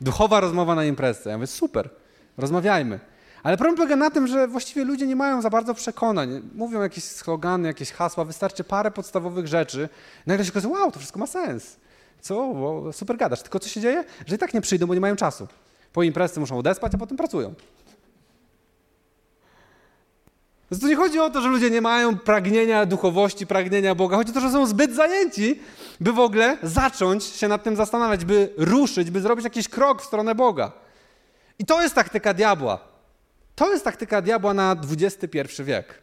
Duchowa rozmowa na imprezce. Ja mówię, super, rozmawiajmy. Ale problem polega na tym, że właściwie ludzie nie mają za bardzo przekonań. Mówią jakieś slogany, jakieś hasła, wystarczy parę podstawowych rzeczy. Nagle się okazuje, wow, to wszystko ma sens. Co? Super gadasz. Tylko co się dzieje? Że i tak nie przyjdą, bo nie mają czasu. Po imprezie muszą odespać, a potem pracują. Więc tu nie chodzi o to, że ludzie nie mają pragnienia duchowości, pragnienia Boga. Chodzi o to, że są zbyt zajęci, by w ogóle zacząć się nad tym zastanawiać, by ruszyć, by zrobić jakiś krok w stronę Boga. I to jest taktyka diabła. To jest taktyka diabła na XXI wiek,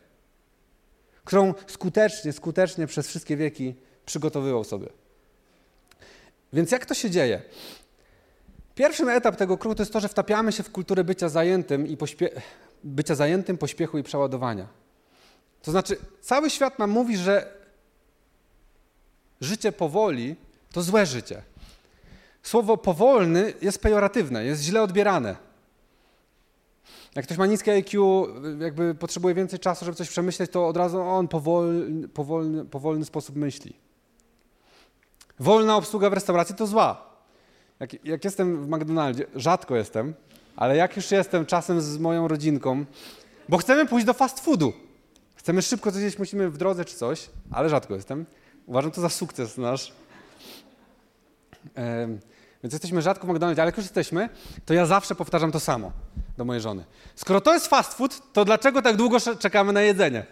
którą skutecznie, skutecznie przez wszystkie wieki przygotowywał sobie. Więc jak to się dzieje? Pierwszy etap tego kruku to jest to, że wtapiamy się w kulturę bycia zajętym i pośpie bycia zajętym, pośpiechu i przeładowania. To znaczy, cały świat nam mówi, że życie powoli to złe życie. Słowo powolny jest pejoratywne, jest źle odbierane. Jak ktoś ma niskie IQ, jakby potrzebuje więcej czasu, żeby coś przemyśleć, to od razu on powolny, powolny, powolny sposób myśli. Wolna obsługa w restauracji to zła. Jak, jak jestem w McDonaldzie, rzadko jestem, ale jak już jestem czasem z moją rodzinką, bo chcemy pójść do fast foodu. Chcemy szybko coś jeść, musimy w drodze czy coś, ale rzadko jestem. Uważam to za sukces nasz. więc jesteśmy rzadko w McDonaldzie, ale jak już jesteśmy, to ja zawsze powtarzam to samo do mojej żony. Skoro to jest fast food, to dlaczego tak długo czekamy na jedzenie?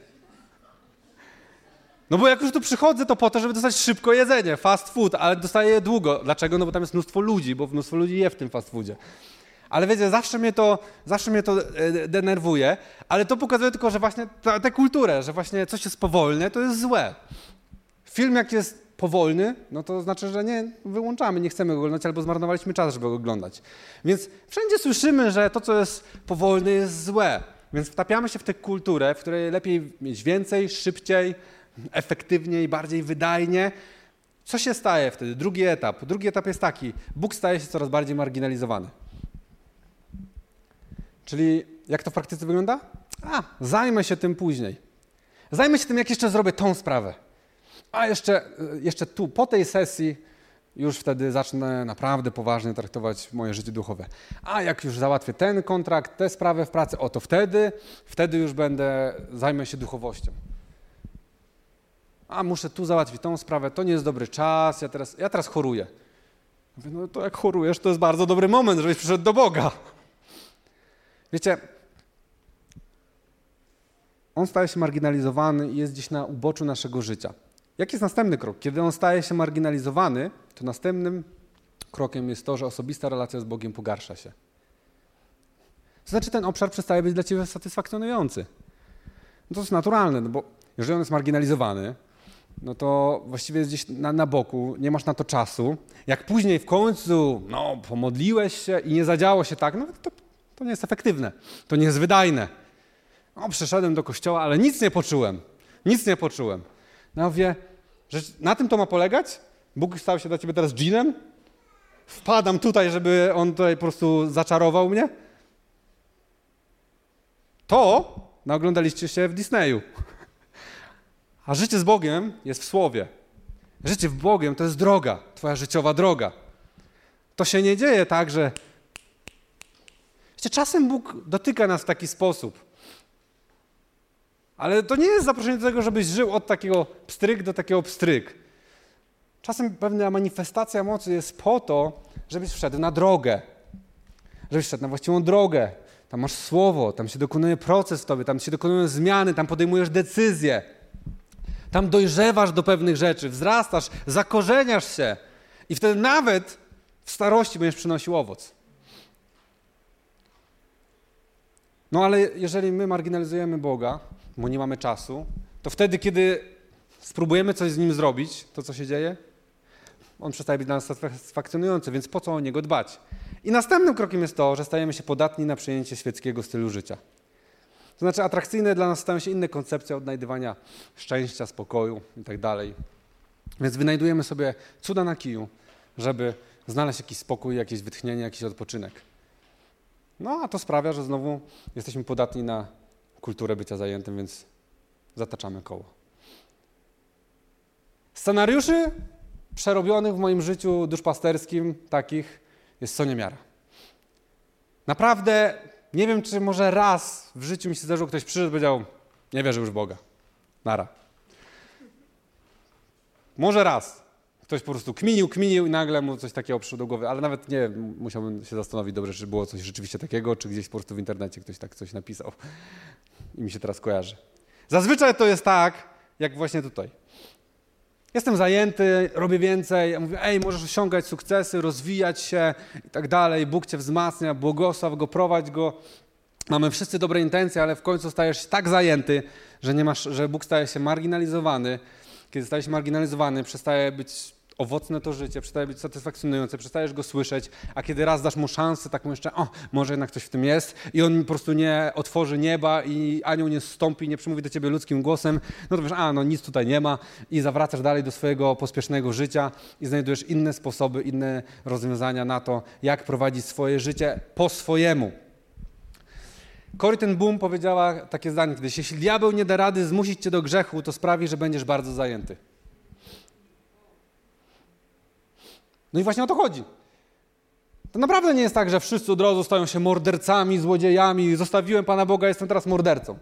No bo jak już tu przychodzę, to po to, żeby dostać szybko jedzenie, fast food, ale dostaję je długo. Dlaczego? No bo tam jest mnóstwo ludzi, bo mnóstwo ludzi je w tym fast foodzie. Ale wiecie, zawsze mnie to, zawsze mnie to e, denerwuje, ale to pokazuje tylko, że właśnie tę kulturę, że właśnie coś jest powolne, to jest złe. Film jak jest powolny, no to znaczy, że nie, wyłączamy, nie chcemy go oglądać albo zmarnowaliśmy czas, żeby go oglądać. Więc wszędzie słyszymy, że to, co jest powolne, jest złe. Więc wtapiamy się w tę kulturę, w której lepiej mieć więcej, szybciej, efektywniej, bardziej wydajnie. Co się staje wtedy? Drugi etap. Drugi etap jest taki: Bóg staje się coraz bardziej marginalizowany. Czyli jak to w praktyce wygląda? A, zajmę się tym później. Zajmę się tym, jak jeszcze zrobię tą sprawę. A jeszcze, y, jeszcze tu, po tej sesji, już wtedy zacznę naprawdę poważnie traktować moje życie duchowe. A jak już załatwię ten kontrakt, tę sprawę w pracy, o to wtedy, wtedy już będę, zajmę się duchowością. A muszę tu załatwić tą sprawę, to nie jest dobry czas, ja teraz, ja teraz choruję. Mówię, no to jak chorujesz, to jest bardzo dobry moment, żebyś przyszedł do Boga. Wiecie, on staje się marginalizowany i jest gdzieś na uboczu naszego życia. Jaki jest następny krok? Kiedy on staje się marginalizowany, to następnym krokiem jest to, że osobista relacja z Bogiem pogarsza się. To znaczy, ten obszar przestaje być dla ciebie satysfakcjonujący. No to jest naturalne, no bo jeżeli on jest marginalizowany, no to właściwie jest gdzieś na, na boku, nie masz na to czasu. Jak później w końcu, no, pomodliłeś się i nie zadziało się tak, no to, to nie jest efektywne, to nie jest wydajne. No, przeszedłem do kościoła, ale nic nie poczułem. Nic nie poczułem. No wie, że na tym to ma polegać? Bóg stał się dla ciebie teraz dżinem? Wpadam tutaj, żeby on tutaj po prostu zaczarował mnie? To naoglądaliście się w Disneyu. A życie z Bogiem jest w słowie. Życie w Bogiem to jest droga, twoja życiowa droga. To się nie dzieje tak, że. Czasem Bóg dotyka nas w taki sposób. Ale to nie jest zaproszenie do tego, żebyś żył od takiego pstryk do takiego pstryk. Czasem pewna manifestacja mocy jest po to, żebyś wszedł na drogę. Żebyś wszedł na właściwą drogę. Tam masz słowo, tam się dokonuje proces w tobie, tam się dokonują zmiany, tam podejmujesz decyzje. Tam dojrzewasz do pewnych rzeczy, wzrastasz, zakorzeniasz się i wtedy nawet w starości będziesz przynosił owoc. No ale jeżeli my marginalizujemy Boga, bo nie mamy czasu, to wtedy, kiedy spróbujemy coś z Nim zrobić, to co się dzieje? On przestaje być dla nas satysfakcjonujący, więc po co o Niego dbać? I następnym krokiem jest to, że stajemy się podatni na przyjęcie świeckiego stylu życia. To znaczy atrakcyjne dla nas stają się inne koncepcje odnajdywania szczęścia, spokoju itd. Tak Więc wynajdujemy sobie cuda na kiju, żeby znaleźć jakiś spokój, jakieś wytchnienie, jakiś odpoczynek. No a to sprawia, że znowu jesteśmy podatni na kulturę bycia zajętym, więc zataczamy koło. Scenariuszy przerobionych w moim życiu duszpasterskim takich jest co niemiara. Naprawdę nie wiem, czy może raz w życiu mi się zdarzyło, ktoś przyszedł i powiedział, nie wierzę już w Boga. Nara. Może raz. Ktoś po prostu kminił, kminił i nagle mu coś takiego przyszło do głowy, ale nawet nie musiałbym się zastanowić dobrze, czy było coś rzeczywiście takiego, czy gdzieś po prostu w internecie ktoś tak coś napisał i mi się teraz kojarzy. Zazwyczaj to jest tak, jak właśnie tutaj. Jestem zajęty, robię więcej, ja mówię, ej, możesz osiągać sukcesy, rozwijać się i tak dalej. Bóg cię wzmacnia, błogosław go, prowadź go. Mamy wszyscy dobre intencje, ale w końcu stajesz się tak zajęty, że, nie masz, że Bóg staje się marginalizowany. Kiedy staje się marginalizowany, przestaje być owocne to życie, przestaje być satysfakcjonujące, przestajesz go słyszeć, a kiedy raz dasz mu szansę, taką jeszcze, o, może jednak coś w tym jest i on po prostu nie otworzy nieba i anioł nie stąpi, nie przemówi do ciebie ludzkim głosem, no to wiesz, a, no nic tutaj nie ma i zawracasz dalej do swojego pospiesznego życia i znajdujesz inne sposoby, inne rozwiązania na to, jak prowadzić swoje życie po swojemu. Cory ten Boom powiedziała takie zdanie kiedyś, jeśli diabeł nie da rady zmusić cię do grzechu, to sprawi, że będziesz bardzo zajęty. No i właśnie o to chodzi. To naprawdę nie jest tak, że wszyscy od razu stają się mordercami, złodziejami. Zostawiłem Pana Boga, jestem teraz mordercą.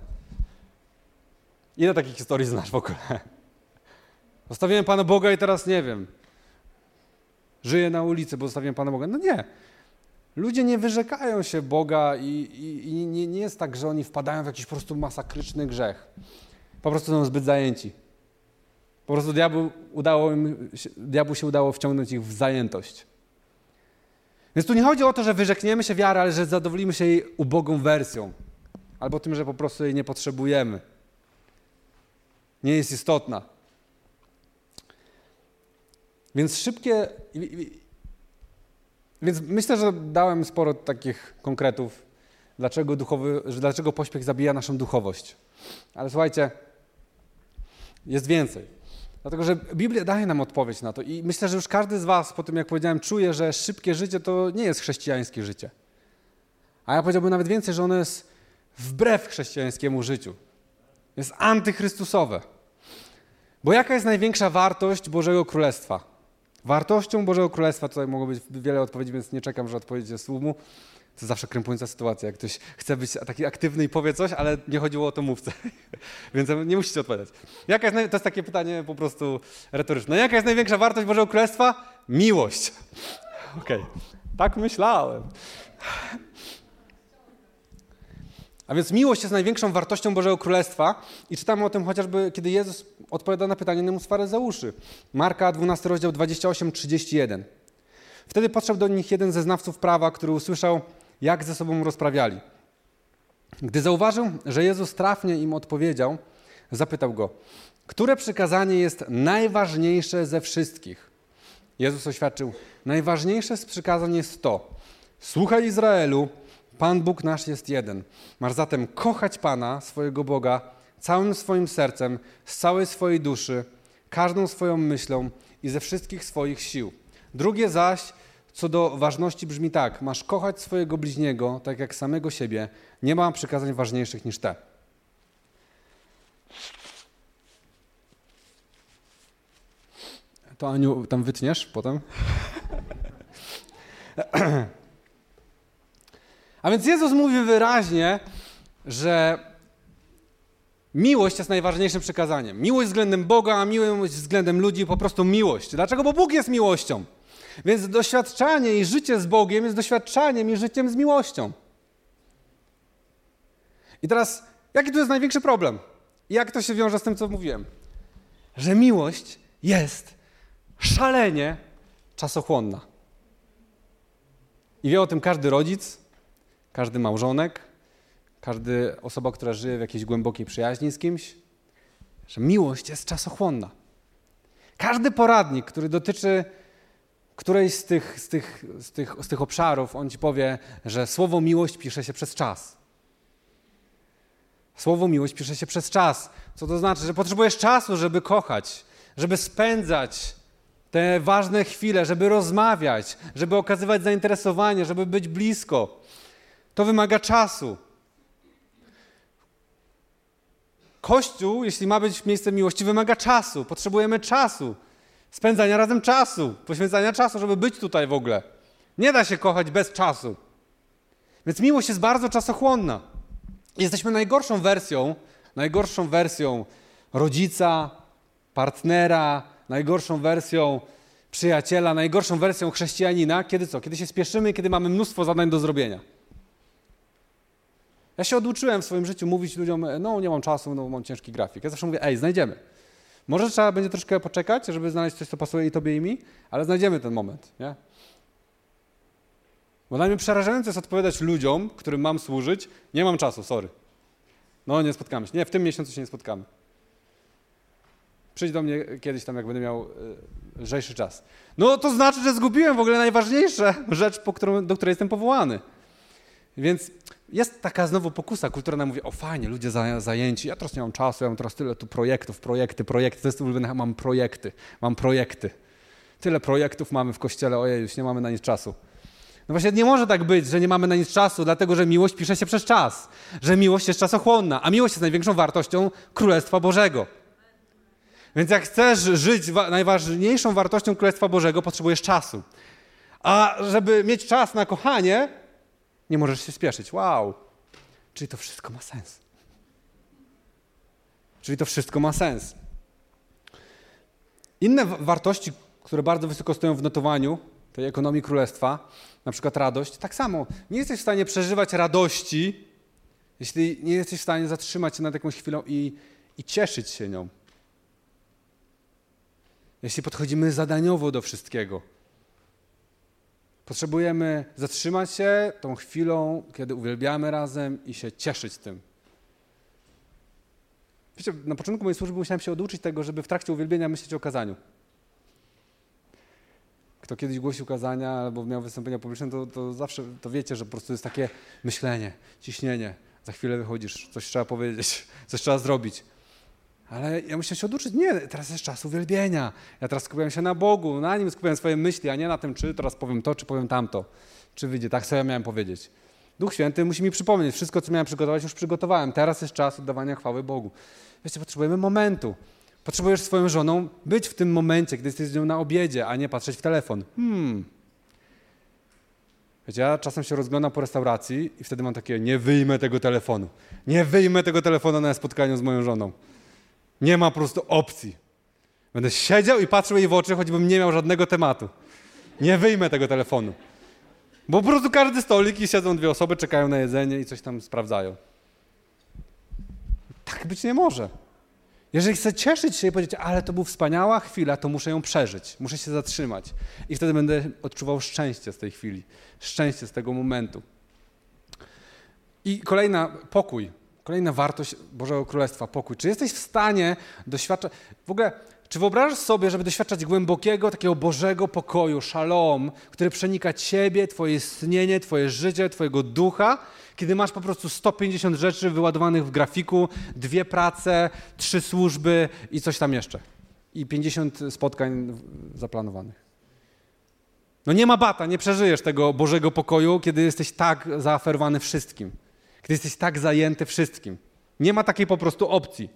Ile takich historii znasz w ogóle? Zostawiłem Pana Boga i teraz nie wiem. Żyję na ulicy, bo zostawiłem Pana Boga. No nie. Ludzie nie wyrzekają się Boga i, i, i nie, nie, jest tak, że oni wpadają w jakiś po prostu masakryczny grzech. Po prostu są zbyt zajęci. Po prostu diabłu, udało im, diabłu się udało wciągnąć ich w zajętość. Więc tu nie chodzi o to, że wyrzekniemy się wiary, ale że zadowolimy się jej ubogą wersją. Albo tym, że po prostu jej nie potrzebujemy. Nie jest istotna. Więc szybkie. Więc myślę, że dałem sporo takich konkretów, dlaczego, duchowy, dlaczego pośpiech zabija naszą duchowość. Ale słuchajcie, jest więcej. Dlatego, że Biblia daje nam odpowiedź na to i myślę, że już każdy z Was, po tym jak powiedziałem, czuje, że szybkie życie to nie jest chrześcijańskie życie. A ja powiedziałbym nawet więcej, że ono jest wbrew chrześcijańskiemu życiu. Jest antychrystusowe. Bo jaka jest największa wartość Bożego Królestwa? Wartością Bożego Królestwa, tutaj mogło być wiele odpowiedzi, więc nie czekam, że odpowiedź jest słumu. To zawsze krępująca sytuacja, jak ktoś chce być taki aktywny i powie coś, ale nie chodziło o to mówcę. (laughs) Więc nie musicie odpowiadać. Jaka jest, to jest takie pytanie po prostu retoryczne. Jaka jest największa wartość Bożego Królestwa? Miłość. (laughs) Okej, okay. tak myślałem. A więc miłość jest największą wartością Bożego Królestwa i czytamy o tym chociażby, kiedy Jezus odpowiada na pytanie nemu z faryzeuszy. Marka 12 rozdział 28-31. Wtedy podszedł do nich jeden ze znawców prawa, który usłyszał, jak ze sobą rozprawiali. Gdy zauważył, że Jezus trafnie im odpowiedział, Zapytał go, które przykazanie jest najważniejsze ze wszystkich? Jezus oświadczył, najważniejsze z przykazań jest to, słuchaj Izraelu, Pan Bóg nasz jest jeden. Masz zatem kochać Pana, swojego Boga, całym swoim sercem, z całej swojej duszy, każdą swoją myślą i ze wszystkich swoich sił. Drugie zaś, co do ważności brzmi tak: masz kochać swojego bliźniego, tak jak samego siebie. Nie ma przykazań ważniejszych niż te. To Aniu, tam wytniesz potem? (laughs) A więc Jezus mówi wyraźnie, że miłość jest najważniejszym przekazaniem. Miłość względem Boga, a miłość względem ludzi, po prostu miłość. Dlaczego? Bo Bóg jest miłością. Więc doświadczanie i życie z Bogiem jest doświadczaniem i życiem z miłością. I teraz, jaki tu jest największy problem? Jak to się wiąże z tym, co mówiłem? Że miłość jest szalenie czasochłonna. I wie o tym każdy rodzic, każdy małżonek, każda osoba, która żyje w jakiejś głębokiej przyjaźni z kimś, że miłość jest czasochłonna. Każdy poradnik, który dotyczy którejś z tych, z, tych, z, tych, z tych obszarów, on ci powie, że słowo miłość pisze się przez czas. Słowo miłość pisze się przez czas. Co to znaczy? Że potrzebujesz czasu, żeby kochać, żeby spędzać te ważne chwile, żeby rozmawiać, żeby okazywać zainteresowanie, żeby być blisko. To wymaga czasu. Kościół, jeśli ma być miejscem miłości, wymaga czasu. Potrzebujemy czasu. Spędzania razem czasu, poświęcania czasu, żeby być tutaj w ogóle. Nie da się kochać bez czasu. Więc miłość jest bardzo czasochłonna. Jesteśmy najgorszą wersją, najgorszą wersją rodzica, partnera, najgorszą wersją przyjaciela, najgorszą wersją chrześcijanina, kiedy co? Kiedy się spieszymy, kiedy mamy mnóstwo zadań do zrobienia. Ja się oduczyłem w swoim życiu mówić ludziom, no nie mam czasu, no mam ciężki grafik. Ja zawsze mówię, ej, znajdziemy. Może trzeba będzie troszkę poczekać, żeby znaleźć coś, co pasuje i tobie i mi, ale znajdziemy ten moment, nie? Bo dla mnie przerażające jest odpowiadać ludziom, którym mam służyć, nie mam czasu, sorry. No nie spotkamy się. Nie, w tym miesiącu się nie spotkamy. Przyjdź do mnie kiedyś tam, jak będę miał y, lżejszy czas. No to znaczy, że zgubiłem w ogóle najważniejsze rzecz, którą, do której jestem powołany. Więc jest taka znowu pokusa kulturalna, mówi, o fajnie, ludzie zajęci, ja teraz nie mam czasu, ja mam teraz tyle tu projektów, projekty, projekty, to jest ulubione, mam projekty, mam projekty. Tyle projektów mamy w kościele, ojej, już nie mamy na nic czasu. No właśnie nie może tak być, że nie mamy na nic czasu, dlatego że miłość pisze się przez czas, że miłość jest czasochłonna, a miłość jest największą wartością Królestwa Bożego. Więc jak chcesz żyć najważniejszą wartością Królestwa Bożego, potrzebujesz czasu. A żeby mieć czas na kochanie, nie możesz się spieszyć. Wow! Czyli to wszystko ma sens. Czyli to wszystko ma sens. Inne wartości, które bardzo wysoko stoją w notowaniu tej ekonomii królestwa, na przykład radość, tak samo. Nie jesteś w stanie przeżywać radości, jeśli nie jesteś w stanie zatrzymać się nad jakąś chwilą i, i cieszyć się nią. Jeśli podchodzimy zadaniowo do wszystkiego, Potrzebujemy zatrzymać się tą chwilą, kiedy uwielbiamy razem i się cieszyć tym. Wiecie, na początku mojej służby musiałem się oduczyć tego, żeby w trakcie uwielbienia myśleć o kazaniu. Kto kiedyś głosił kazania albo miał wystąpienia publiczne, to, to zawsze to wiecie, że po prostu jest takie myślenie, ciśnienie. Za chwilę wychodzisz, coś trzeba powiedzieć, (laughs) coś trzeba zrobić. Ale ja muszę się oduczyć. Nie, teraz jest czas uwielbienia. Ja teraz skupiam się na Bogu, na Nim skupiam swoje myśli, a nie na tym, czy teraz powiem to, czy powiem tamto. Czy wyjdzie tak, ja miałem powiedzieć. Duch Święty musi mi przypomnieć, wszystko, co miałem przygotować, już przygotowałem. Teraz jest czas oddawania chwały Bogu. Wiecie, potrzebujemy momentu. Potrzebujesz swoją żoną być w tym momencie, gdy jesteś z nią na obiedzie, a nie patrzeć w telefon. Hmm. Wiecie, ja czasem się rozglądam po restauracji i wtedy mam takie, nie wyjmę tego telefonu. Nie wyjmę tego telefonu na spotkaniu z moją żoną. Nie ma po prostu opcji. Będę siedział i patrzył jej w oczy, choćbym nie miał żadnego tematu. Nie wyjmę tego telefonu. Bo po prostu każdy stolik i siedzą dwie osoby, czekają na jedzenie i coś tam sprawdzają. Tak być nie może. Jeżeli chcę cieszyć się i powiedzieć, ale to była wspaniała chwila, to muszę ją przeżyć, muszę się zatrzymać. I wtedy będę odczuwał szczęście z tej chwili, szczęście z tego momentu. I kolejna, pokój. Kolejna wartość Bożego Królestwa, pokój. Czy jesteś w stanie doświadczać, w ogóle, czy wyobrażasz sobie, żeby doświadczać głębokiego, takiego Bożego pokoju, szalom, który przenika ciebie, twoje istnienie, twoje życie, twojego ducha, kiedy masz po prostu 150 rzeczy wyładowanych w grafiku, dwie prace, trzy służby i coś tam jeszcze. I 50 spotkań zaplanowanych. No nie ma bata, nie przeżyjesz tego Bożego pokoju, kiedy jesteś tak zaaferowany wszystkim. Kiedy jesteś tak zajęty wszystkim. Nie ma takiej po prostu opcji.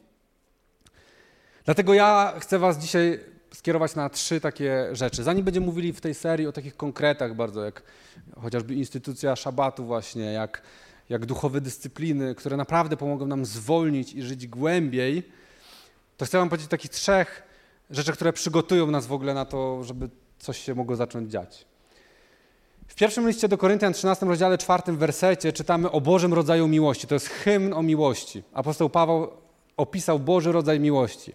Dlatego ja chcę Was dzisiaj skierować na trzy takie rzeczy. Zanim będziemy mówili w tej serii o takich konkretach bardzo, jak chociażby instytucja szabatu właśnie, jak, jak duchowe dyscypliny, które naprawdę pomogą nam zwolnić i żyć głębiej, to chcę Wam powiedzieć o takich trzech rzeczach, które przygotują nas w ogóle na to, żeby coś się mogło zacząć dziać. W pierwszym liście do Koryntian, 13 rozdziale, czwartym wersecie czytamy o Bożym rodzaju miłości. To jest hymn o miłości. Apostoł Paweł opisał Boży rodzaj miłości.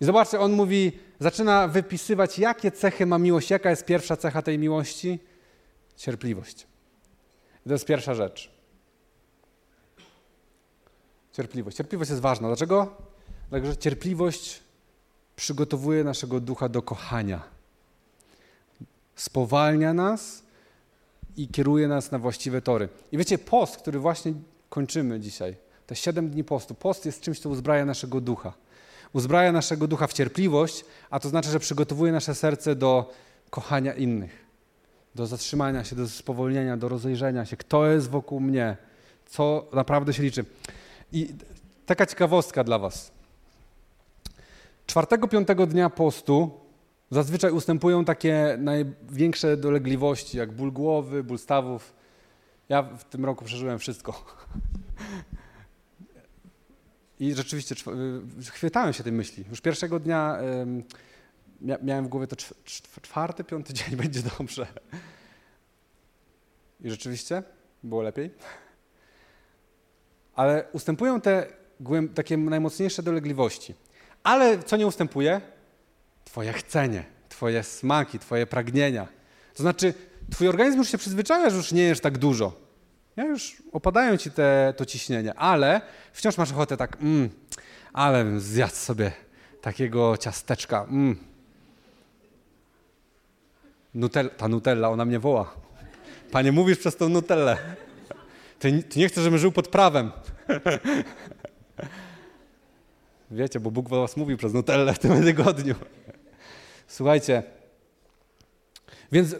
I zobaczcie, on mówi, zaczyna wypisywać, jakie cechy ma miłość. Jaka jest pierwsza cecha tej miłości? Cierpliwość. I to jest pierwsza rzecz. Cierpliwość. Cierpliwość jest ważna. Dlaczego? Dlatego, że cierpliwość przygotowuje naszego ducha do kochania. Spowalnia nas i kieruje nas na właściwe tory. I wiecie, post, który właśnie kończymy dzisiaj, te siedem dni postu, post jest czymś, co uzbraja naszego ducha. Uzbraja naszego ducha w cierpliwość, a to znaczy, że przygotowuje nasze serce do kochania innych, do zatrzymania się, do spowolnienia, do rozejrzenia się, kto jest wokół mnie, co naprawdę się liczy. I taka ciekawostka dla Was. Czwartego, piątego dnia postu zazwyczaj ustępują takie największe dolegliwości, jak ból głowy, ból stawów. Ja w tym roku przeżyłem wszystko. (laughs) I rzeczywiście y, chwytałem się tej myśli. Już pierwszego dnia miałem w głowie to czwarty, piąty dzień (laughs) będzie dobrze. I rzeczywiście było lepiej. Ale ustępują te takie najmocniejsze dolegliwości. Ale co nie ustępuje? Twoje chcenie, Twoje smaki, Twoje pragnienia. To znaczy, Twój organizm już się przyzwyczaja, że już nie jesz tak dużo. Ja już opadają Ci te, to ciśnienie, ale wciąż masz ochotę tak, mm, ale zjadł sobie takiego ciasteczka. Mm. Nutel, ta Nutella, ona mnie woła. Panie, mówisz przez tą Nutellę. Ty, ty nie chcesz, żebym żył pod prawem. (laughs) Wiecie, bo Bóg was mówił przez Nutellę w tym tygodniu. Słuchajcie, więc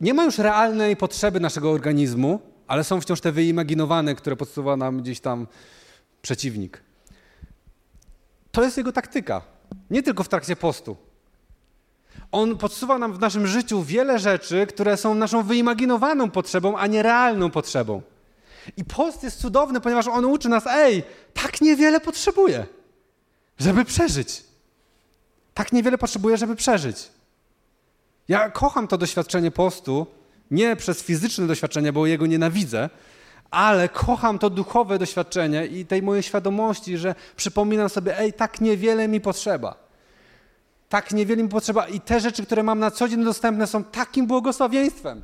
nie ma już realnej potrzeby naszego organizmu, ale są wciąż te wyimaginowane, które podsuwa nam gdzieś tam przeciwnik. To jest jego taktyka. Nie tylko w trakcie postu. On podsuwa nam w naszym życiu wiele rzeczy, które są naszą wyimaginowaną potrzebą, a nie realną potrzebą. I post jest cudowny, ponieważ on uczy nas, ej, tak niewiele potrzebuję żeby przeżyć. Tak niewiele potrzebuję, żeby przeżyć. Ja kocham to doświadczenie postu, nie przez fizyczne doświadczenie, bo jego nienawidzę, ale kocham to duchowe doświadczenie i tej mojej świadomości, że przypominam sobie, ej, tak niewiele mi potrzeba. Tak niewiele mi potrzeba i te rzeczy, które mam na co dzień dostępne są takim błogosławieństwem.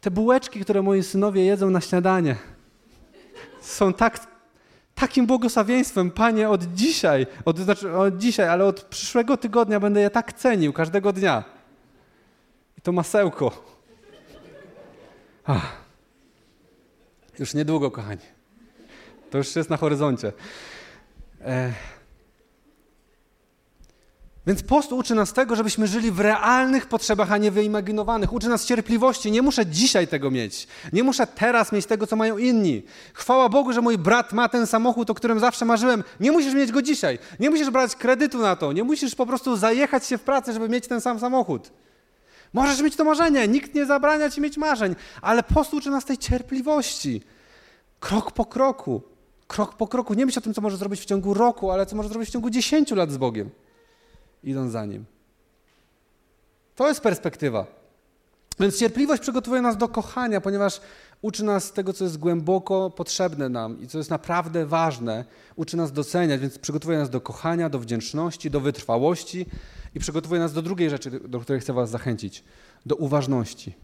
Te bułeczki, które moi synowie jedzą na śniadanie, są tak takim błogosławieństwem, Panie, od dzisiaj, od, znaczy od dzisiaj, ale od przyszłego tygodnia będę je tak cenił każdego dnia. I to masełko. Ach. Już niedługo, kochani. To już jest na horyzoncie. E więc post uczy nas tego, żebyśmy żyli w realnych potrzebach, a nie wyimaginowanych. Uczy nas cierpliwości. Nie muszę dzisiaj tego mieć. Nie muszę teraz mieć tego, co mają inni. Chwała Bogu, że mój brat ma ten samochód, o którym zawsze marzyłem. Nie musisz mieć go dzisiaj. Nie musisz brać kredytu na to. Nie musisz po prostu zajechać się w pracy, żeby mieć ten sam samochód. Możesz mieć to marzenie. Nikt nie zabrania ci mieć marzeń. Ale post uczy nas tej cierpliwości. Krok po kroku. Krok po kroku. Nie myśl o tym, co możesz zrobić w ciągu roku, ale co możesz zrobić w ciągu 10 lat z Bogiem idąc za Nim. To jest perspektywa. Więc cierpliwość przygotowuje nas do kochania, ponieważ uczy nas tego, co jest głęboko potrzebne nam i co jest naprawdę ważne. Uczy nas doceniać, więc przygotowuje nas do kochania, do wdzięczności, do wytrwałości i przygotowuje nas do drugiej rzeczy, do której chcę Was zachęcić do uważności.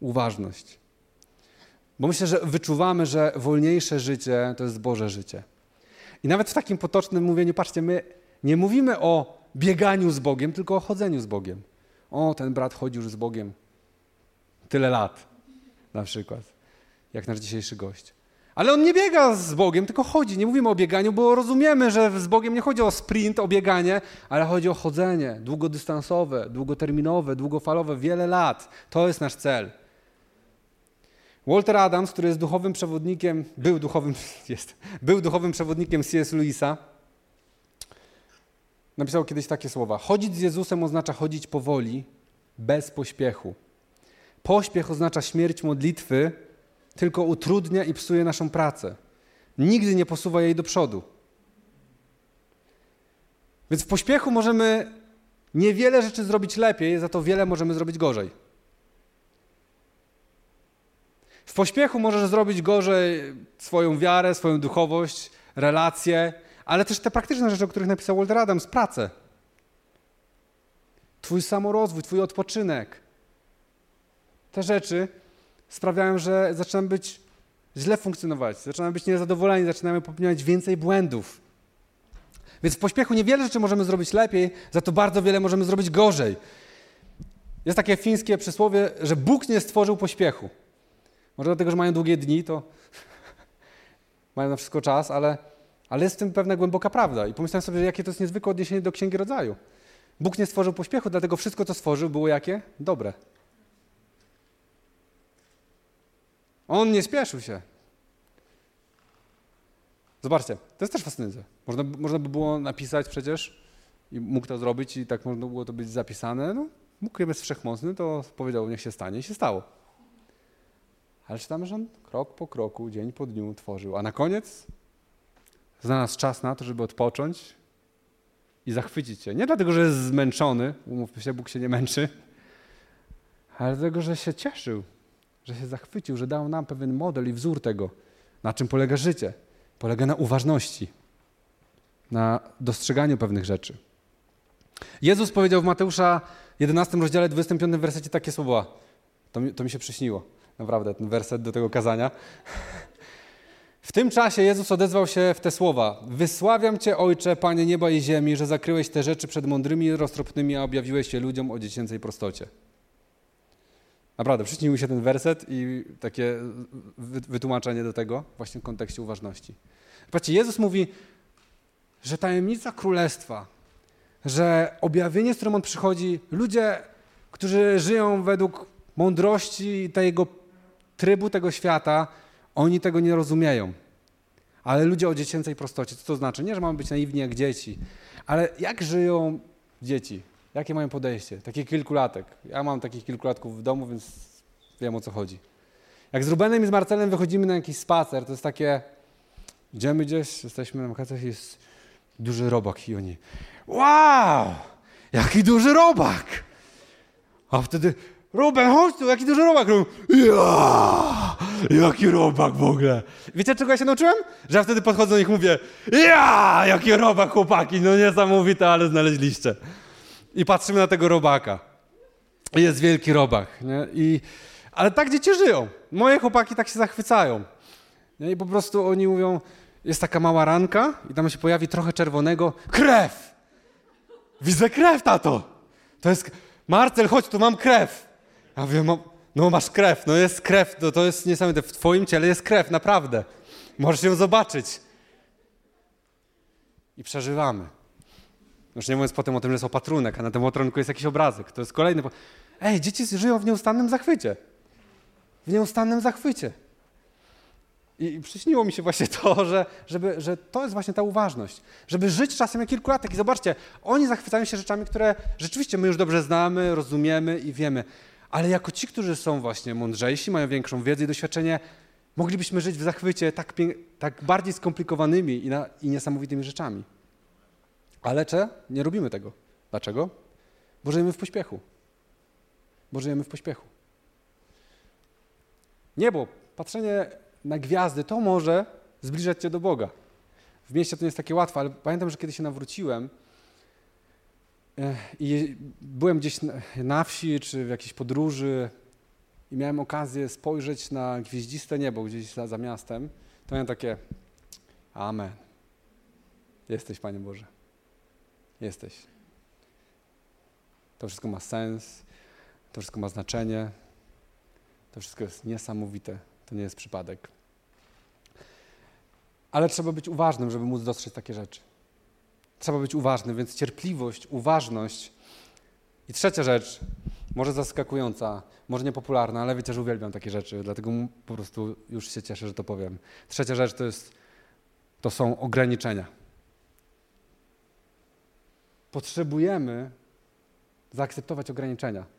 Uważność. Bo myślę, że wyczuwamy, że wolniejsze życie to jest Boże życie. I nawet w takim potocznym mówieniu, patrzcie, my nie mówimy o bieganiu z Bogiem, tylko o chodzeniu z Bogiem. O, ten brat chodził już z Bogiem tyle lat, na przykład, jak nasz dzisiejszy gość. Ale on nie biega z Bogiem, tylko chodzi. Nie mówimy o bieganiu, bo rozumiemy, że z Bogiem nie chodzi o sprint, o bieganie, ale chodzi o chodzenie długodystansowe, długoterminowe, długofalowe, wiele lat. To jest nasz cel. Walter Adams, który jest duchowym przewodnikiem, był duchowym, (laughs) jest, był duchowym przewodnikiem C.S. Lewisa, napisał kiedyś takie słowa: Chodzić z Jezusem oznacza chodzić powoli, bez pośpiechu. Pośpiech oznacza śmierć modlitwy, tylko utrudnia i psuje naszą pracę. Nigdy nie posuwa jej do przodu. Więc w pośpiechu możemy niewiele rzeczy zrobić lepiej, za to wiele możemy zrobić gorzej. W pośpiechu możesz zrobić gorzej swoją wiarę, swoją duchowość, relacje, ale też te praktyczne rzeczy, o których napisał Walter Adams, pracę. Twój samorozwój, twój odpoczynek. Te rzeczy sprawiają, że zaczynamy być źle funkcjonować, zaczynamy być niezadowoleni, zaczynamy popełniać więcej błędów. Więc w pośpiechu niewiele rzeczy możemy zrobić lepiej, za to bardzo wiele możemy zrobić gorzej. Jest takie fińskie przysłowie, że Bóg nie stworzył pośpiechu. Może dlatego, że mają długie dni, to (laughs) mają na wszystko czas, ale, ale jest w tym pewna głęboka prawda. I pomyślałem sobie, że jakie to jest niezwykłe odniesienie do Księgi Rodzaju. Bóg nie stworzył pośpiechu, dlatego wszystko, co stworzył, było jakie? Dobre. On nie spieszył się. Zobaczcie, to jest też fascynujące. Można, można by było napisać przecież i mógł to zrobić i tak można było to być zapisane. No, Bóg jest wszechmocny, to powiedział, niech się stanie i się stało. Ale czytamy, że on krok po kroku, dzień po dniu tworzył, a na koniec znalazł czas na to, żeby odpocząć i zachwycić się. Nie dlatego, że jest zmęczony, umówmy się, Bóg się nie męczy, ale dlatego, że się cieszył, że się zachwycił, że dał nam pewien model i wzór tego, na czym polega życie. Polega na uważności, na dostrzeganiu pewnych rzeczy. Jezus powiedział w Mateusza 11 rozdziale 25 wersecie takie słowa. To mi, to mi się przyśniło, naprawdę, ten werset do tego kazania. W tym czasie Jezus odezwał się w te słowa: Wysławiam Cię, Ojcze, Panie nieba i ziemi, że zakryłeś te rzeczy przed mądrymi i roztropnymi, a objawiłeś się ludziom o dziecięcej prostocie. Naprawdę, przyśnił mi się ten werset i takie wytłumaczenie do tego właśnie w kontekście uważności. Patrzcie, Jezus mówi, że tajemnica królestwa, że objawienie, z którym On przychodzi, ludzie, którzy żyją według mądrości tego trybu tego świata, oni tego nie rozumieją. Ale ludzie o dziecięcej prostocie, co to znaczy? Nie, że mamy być naiwni jak dzieci, ale jak żyją dzieci? Jakie mają podejście? Takie kilkulatek. Ja mam takich kilkulatków w domu, więc wiem o co chodzi. Jak z Rubenem i z Marcelem wychodzimy na jakiś spacer, to jest takie, idziemy gdzieś, jesteśmy na wakacjach jest duży robak i oni, wow, jaki duży robak! A wtedy, Ruben, chodź tu, jaki duży robak! Ja, jaki robak w ogóle! Wiecie, czego ja się nauczyłem? Że ja wtedy podchodzę do nich i mówię, ja, jaki robak, chłopaki, no niesamowite, ale znaleźliście. I patrzymy na tego robaka. Jest wielki robak. Nie? I, ale tak dzieci żyją. Moje chłopaki tak się zachwycają. Nie? I po prostu oni mówią, jest taka mała ranka i tam się pojawi trochę czerwonego. Krew! Widzę krew, tato! To jest... Marcel, chodź, tu mam krew. Ja wiem, no masz krew, no jest krew, no to jest niesamowite. W twoim ciele jest krew, naprawdę. Możesz ją zobaczyć. I przeżywamy. Już nie mówiąc potem o tym, że jest opatrunek, a na tym opatrunku jest jakiś obrazek. To jest kolejny... Ej, dzieci żyją w nieustannym zachwycie. W nieustannym zachwycie. I przyśniło mi się właśnie to, (laughs) że, żeby, że to jest właśnie ta uważność. Żeby żyć czasem jak kilkulatek. I zobaczcie, oni zachwycają się rzeczami, które rzeczywiście my już dobrze znamy, rozumiemy i wiemy. Ale jako ci, którzy są właśnie mądrzejsi, mają większą wiedzę i doświadczenie, moglibyśmy żyć w zachwycie tak, tak bardziej skomplikowanymi i, na, i niesamowitymi rzeczami. Ale cze? Nie robimy tego. Dlaczego? Bo żyjemy w pośpiechu. Bo żyjemy w pośpiechu. Niebo, patrzenie na gwiazdy, to może zbliżać cię do Boga. W mieście to nie jest takie łatwe, ale pamiętam, że kiedy się nawróciłem i byłem gdzieś na wsi czy w jakiejś podróży i miałem okazję spojrzeć na gwieździste niebo gdzieś za, za miastem, to miałem takie Amen. Jesteś, Panie Boże. Jesteś. To wszystko ma sens, to wszystko ma znaczenie, to wszystko jest niesamowite, to nie jest przypadek. Ale trzeba być uważnym, żeby móc dostrzec takie rzeczy. Trzeba być uważnym, więc cierpliwość, uważność. I trzecia rzecz, może zaskakująca, może niepopularna, ale wiecie, że uwielbiam takie rzeczy, dlatego po prostu już się cieszę, że to powiem. Trzecia rzecz to, jest, to są ograniczenia. Potrzebujemy zaakceptować ograniczenia.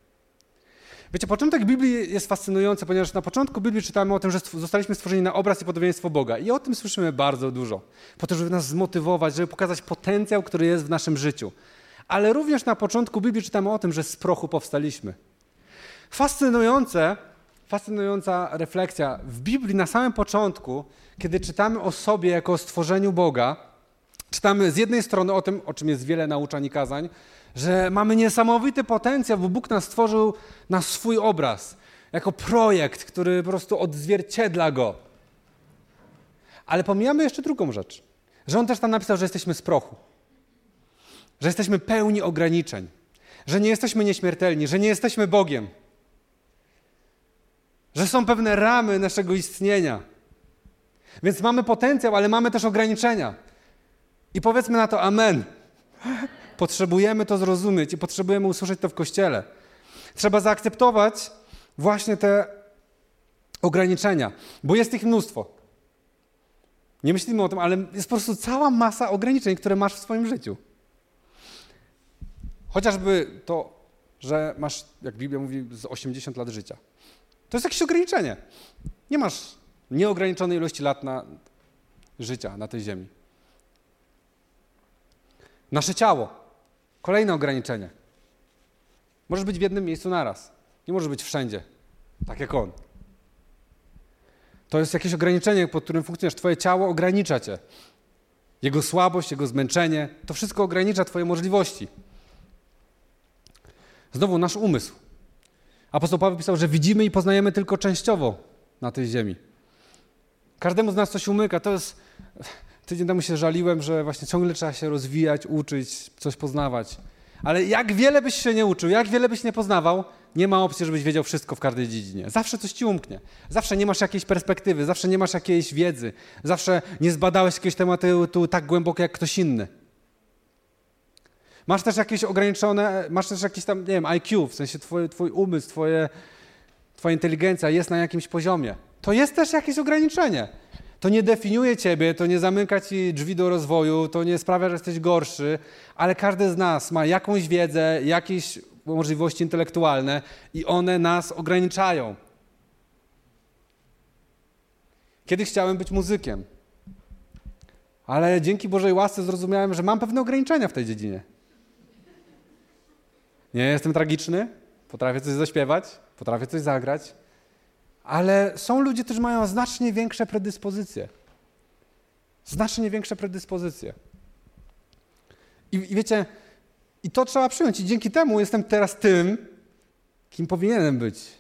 Wiecie, początek Biblii jest fascynujący, ponieważ na początku Biblii czytamy o tym, że zostaliśmy stworzeni na obraz i podobieństwo Boga. I o tym słyszymy bardzo dużo. Po to, żeby nas zmotywować, żeby pokazać potencjał, który jest w naszym życiu. Ale również na początku Biblii czytamy o tym, że z prochu powstaliśmy. Fascynujące, fascynująca refleksja. W Biblii na samym początku, kiedy czytamy o sobie jako o stworzeniu Boga, czytamy z jednej strony o tym, o czym jest wiele nauczań i kazań, że mamy niesamowity potencjał, bo Bóg nas stworzył na swój obraz, jako projekt, który po prostu odzwierciedla go. Ale pomijamy jeszcze drugą rzecz, że On też tam napisał, że jesteśmy z prochu, że jesteśmy pełni ograniczeń, że nie jesteśmy nieśmiertelni, że nie jesteśmy Bogiem, że są pewne ramy naszego istnienia. Więc mamy potencjał, ale mamy też ograniczenia. I powiedzmy na to Amen. Potrzebujemy to zrozumieć i potrzebujemy usłyszeć to w kościele. Trzeba zaakceptować właśnie te ograniczenia, bo jest ich mnóstwo. Nie myślimy o tym, ale jest po prostu cała masa ograniczeń, które masz w swoim życiu. Chociażby to, że masz, jak Biblia mówi, z 80 lat życia. To jest jakieś ograniczenie. Nie masz nieograniczonej ilości lat na życia na tej ziemi. Nasze ciało. Kolejne ograniczenie. Możesz być w jednym miejscu naraz. Nie możesz być wszędzie, tak jak on. To jest jakieś ograniczenie, pod którym funkcjonujesz. Twoje ciało ogranicza cię. Jego słabość, jego zmęczenie, to wszystko ogranicza Twoje możliwości. Znowu nasz umysł. Apostoł Paweł pisał, że widzimy i poznajemy tylko częściowo na tej ziemi. Każdemu z nas coś umyka. To jest Tydzień temu się żaliłem, że właśnie ciągle trzeba się rozwijać, uczyć, coś poznawać. Ale jak wiele byś się nie uczył, jak wiele byś nie poznawał, nie ma opcji, żebyś wiedział wszystko w każdej dziedzinie. Zawsze coś ci umknie. Zawsze nie masz jakiejś perspektywy, zawsze nie masz jakiejś wiedzy, zawsze nie zbadałeś jakiegoś tematu tu tak głęboko jak ktoś inny. Masz też jakieś ograniczone, masz też jakiś tam, nie wiem, IQ, w sensie twój, twój umysł, twoje, twoja inteligencja jest na jakimś poziomie. To jest też jakieś ograniczenie. To nie definiuje ciebie, to nie zamyka ci drzwi do rozwoju, to nie sprawia, że jesteś gorszy, ale każdy z nas ma jakąś wiedzę, jakieś możliwości intelektualne i one nas ograniczają. Kiedyś chciałem być muzykiem, ale dzięki Bożej łasce zrozumiałem, że mam pewne ograniczenia w tej dziedzinie. Nie jestem tragiczny, potrafię coś zaśpiewać, potrafię coś zagrać, ale są ludzie, którzy mają znacznie większe predyspozycje. Znacznie większe predyspozycje. I, I, wiecie, i to trzeba przyjąć. I dzięki temu jestem teraz tym, kim powinienem być.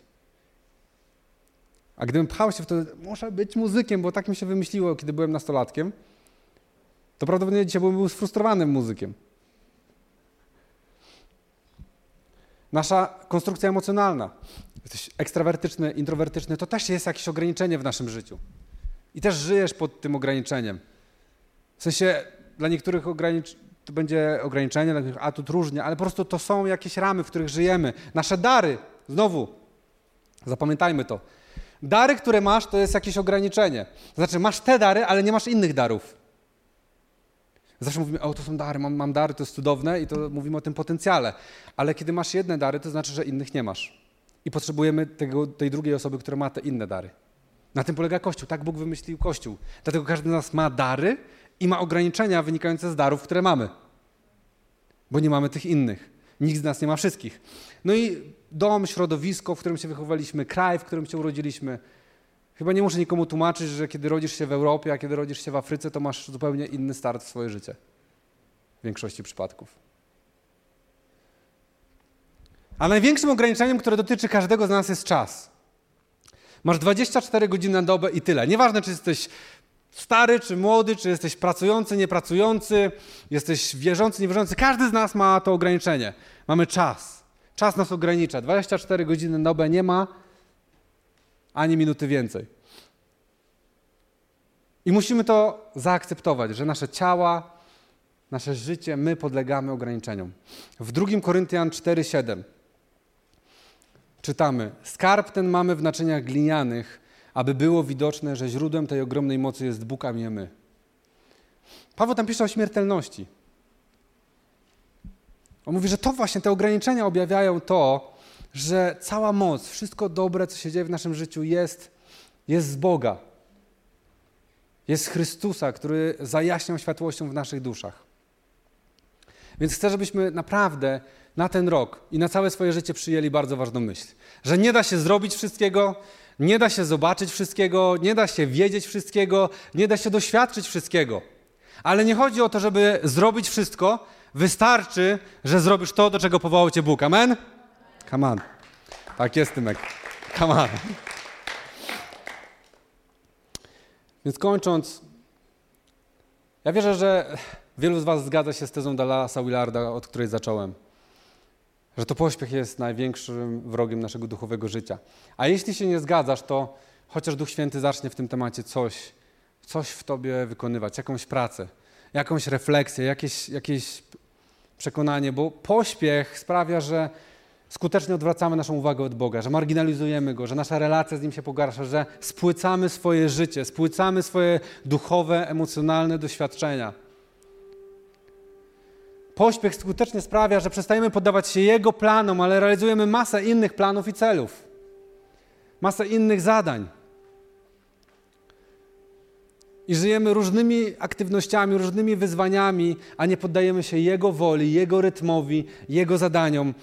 A gdybym pchał się w to, muszę być muzykiem, bo tak mi się wymyśliło, kiedy byłem nastolatkiem, to prawdopodobnie dzisiaj bym był sfrustrowanym muzykiem. Nasza konstrukcja emocjonalna jesteś ekstrawertyczny, introwertyczny, to też jest jakieś ograniczenie w naszym życiu. I też żyjesz pod tym ograniczeniem. W sensie dla niektórych to będzie ograniczenie, dla niektórych atut różnie, ale po prostu to są jakieś ramy, w których żyjemy. Nasze dary, znowu, zapamiętajmy to. Dary, które masz, to jest jakieś ograniczenie. Znaczy, masz te dary, ale nie masz innych darów. Zawsze mówimy, o to są dary, mam, mam dary, to jest cudowne i to mówimy o tym potencjale. Ale kiedy masz jedne dary, to znaczy, że innych nie masz. I potrzebujemy tego, tej drugiej osoby, która ma te inne dary. Na tym polega Kościół. Tak Bóg wymyślił Kościół. Dlatego każdy z nas ma dary i ma ograniczenia wynikające z darów, które mamy. Bo nie mamy tych innych. Nikt z nas nie ma wszystkich. No i dom, środowisko, w którym się wychowaliśmy, kraj, w którym się urodziliśmy. Chyba nie muszę nikomu tłumaczyć, że kiedy rodzisz się w Europie, a kiedy rodzisz się w Afryce, to masz zupełnie inny start w swoje życie. W większości przypadków. A największym ograniczeniem, które dotyczy każdego z nas, jest czas. Masz 24 godziny na dobę i tyle. Nieważne, czy jesteś stary, czy młody, czy jesteś pracujący, niepracujący, jesteś wierzący, niewierzący. Każdy z nas ma to ograniczenie. Mamy czas. Czas nas ogranicza. 24 godziny na dobę nie ma ani minuty więcej. I musimy to zaakceptować, że nasze ciała, nasze życie, my podlegamy ograniczeniom. W 2 Koryntian 4:7 czytamy: Skarb ten mamy w naczyniach glinianych, aby było widoczne, że źródłem tej ogromnej mocy jest Bóg, a nie my. Paweł tam pisze o śmiertelności. On mówi, że to właśnie te ograniczenia objawiają to, że cała moc, wszystko dobre, co się dzieje w naszym życiu, jest, jest z Boga. Jest z Chrystusa, który zajaśniał światłością w naszych duszach. Więc chcę, żebyśmy naprawdę na ten rok i na całe swoje życie przyjęli bardzo ważną myśl, że nie da się zrobić wszystkiego, nie da się zobaczyć wszystkiego, nie da się wiedzieć wszystkiego, nie da się doświadczyć wszystkiego. Ale nie chodzi o to, żeby zrobić wszystko, wystarczy, że zrobisz to, do czego powołał cię Bóg. Amen? Come on. Tak jest, Tymek. Come on. Więc kończąc, ja wierzę, że wielu z Was zgadza się z tezą Dallasa Willarda, od której zacząłem. Że to pośpiech jest największym wrogiem naszego duchowego życia. A jeśli się nie zgadzasz, to chociaż Duch Święty zacznie w tym temacie coś, coś w Tobie wykonywać, jakąś pracę, jakąś refleksję, jakieś, jakieś przekonanie, bo pośpiech sprawia, że skutecznie odwracamy naszą uwagę od Boga, że marginalizujemy Go, że nasza relacja z Nim się pogarsza, że spłycamy swoje życie, spłycamy swoje duchowe, emocjonalne doświadczenia. Pośpiech skutecznie sprawia, że przestajemy poddawać się Jego planom, ale realizujemy masę innych planów i celów, masę innych zadań. I żyjemy różnymi aktywnościami, różnymi wyzwaniami, a nie poddajemy się Jego woli, Jego rytmowi, Jego zadaniom.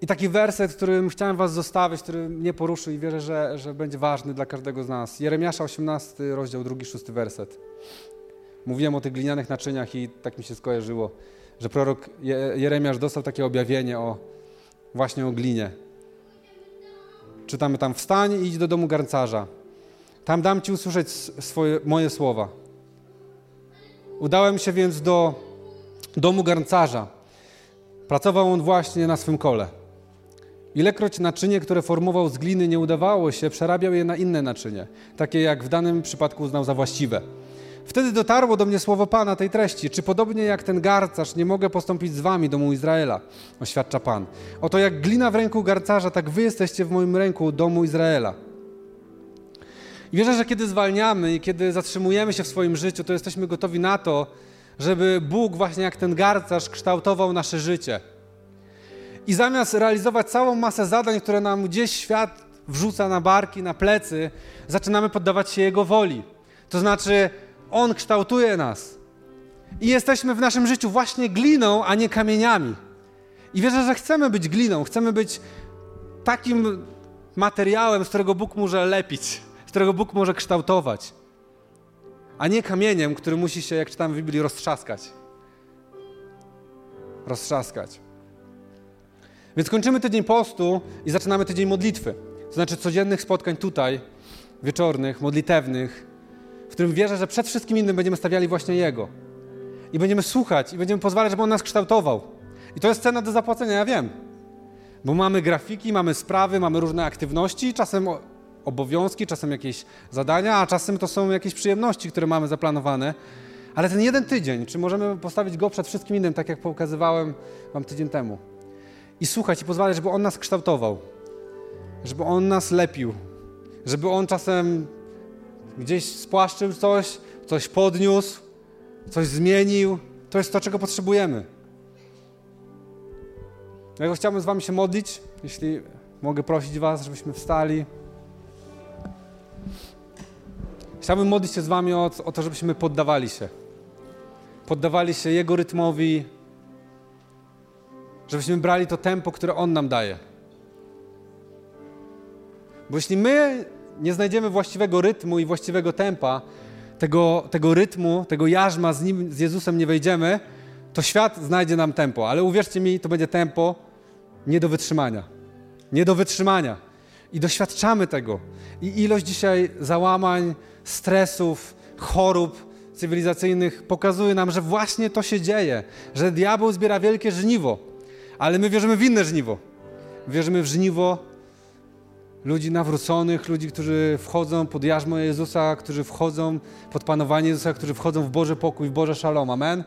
I taki werset, którym chciałem Was zostawić, który mnie poruszył i wierzę, że, że będzie ważny dla każdego z nas. Jeremiasza 18, rozdział 2, 6 werset. Mówiłem o tych glinianych naczyniach i tak mi się skojarzyło, że prorok Jeremiasz dostał takie objawienie o właśnie o glinie. Czytamy tam, wstań i idź do domu garncarza. Tam dam Ci usłyszeć swoje, moje słowa. Udałem się więc do domu garncarza. Pracował on właśnie na swym kole. Ilekroć naczynie, które formował z gliny, nie udawało się, przerabiał je na inne naczynie, takie jak w danym przypadku uznał za właściwe. Wtedy dotarło do mnie słowo Pana tej treści. Czy podobnie jak ten garcarz nie mogę postąpić z wami, domu Izraela? Oświadcza Pan. Oto jak glina w ręku garcarza, tak wy jesteście w moim ręku, domu Izraela. I wierzę, że kiedy zwalniamy i kiedy zatrzymujemy się w swoim życiu, to jesteśmy gotowi na to, żeby Bóg właśnie jak ten garcarz kształtował nasze życie. I zamiast realizować całą masę zadań, które nam gdzieś świat wrzuca na barki, na plecy, zaczynamy poddawać się Jego woli. To znaczy, On kształtuje nas. I jesteśmy w naszym życiu właśnie gliną, a nie kamieniami. I wierzę, że chcemy być gliną, chcemy być takim materiałem, z którego Bóg może lepić którego Bóg może kształtować, a nie kamieniem, który musi się, jak czytamy w Biblii, roztrzaskać. Roztrzaskać. Więc kończymy tydzień postu i zaczynamy tydzień modlitwy. To znaczy codziennych spotkań tutaj, wieczornych, modlitewnych, w którym wierzę, że przed wszystkim innym będziemy stawiali właśnie Jego. I będziemy słuchać i będziemy pozwalać, żeby On nas kształtował. I to jest cena do zapłacenia, ja wiem. Bo mamy grafiki, mamy sprawy, mamy różne aktywności, czasem obowiązki, czasem jakieś zadania, a czasem to są jakieś przyjemności, które mamy zaplanowane. Ale ten jeden tydzień, czy możemy postawić go przed wszystkim innym, tak jak pokazywałem Wam tydzień temu? I słuchać i pozwalać, żeby On nas kształtował, żeby On nas lepił, żeby On czasem gdzieś spłaszczył coś, coś podniósł, coś zmienił. To jest to, czego potrzebujemy. Ja chciałbym z Wami się modlić, jeśli mogę prosić Was, żebyśmy wstali. Chciałbym modlić się z Wami o, o to, żebyśmy poddawali się. Poddawali się Jego rytmowi, żebyśmy brali to tempo, które On nam daje. Bo jeśli my nie znajdziemy właściwego rytmu i właściwego tempa, tego, tego rytmu, tego jarzma z, nim, z Jezusem nie wejdziemy, to świat znajdzie nam tempo. Ale uwierzcie mi, to będzie tempo nie do wytrzymania. Nie do wytrzymania. I doświadczamy tego. I ilość dzisiaj załamań, stresów, chorób cywilizacyjnych pokazuje nam, że właśnie to się dzieje, że diabeł zbiera wielkie żniwo, ale my wierzymy w inne żniwo. Wierzymy w żniwo ludzi nawróconych, ludzi, którzy wchodzą pod jarzmo Jezusa, którzy wchodzą pod panowanie Jezusa, którzy wchodzą w Boży pokój, w Boże szalom. Amen?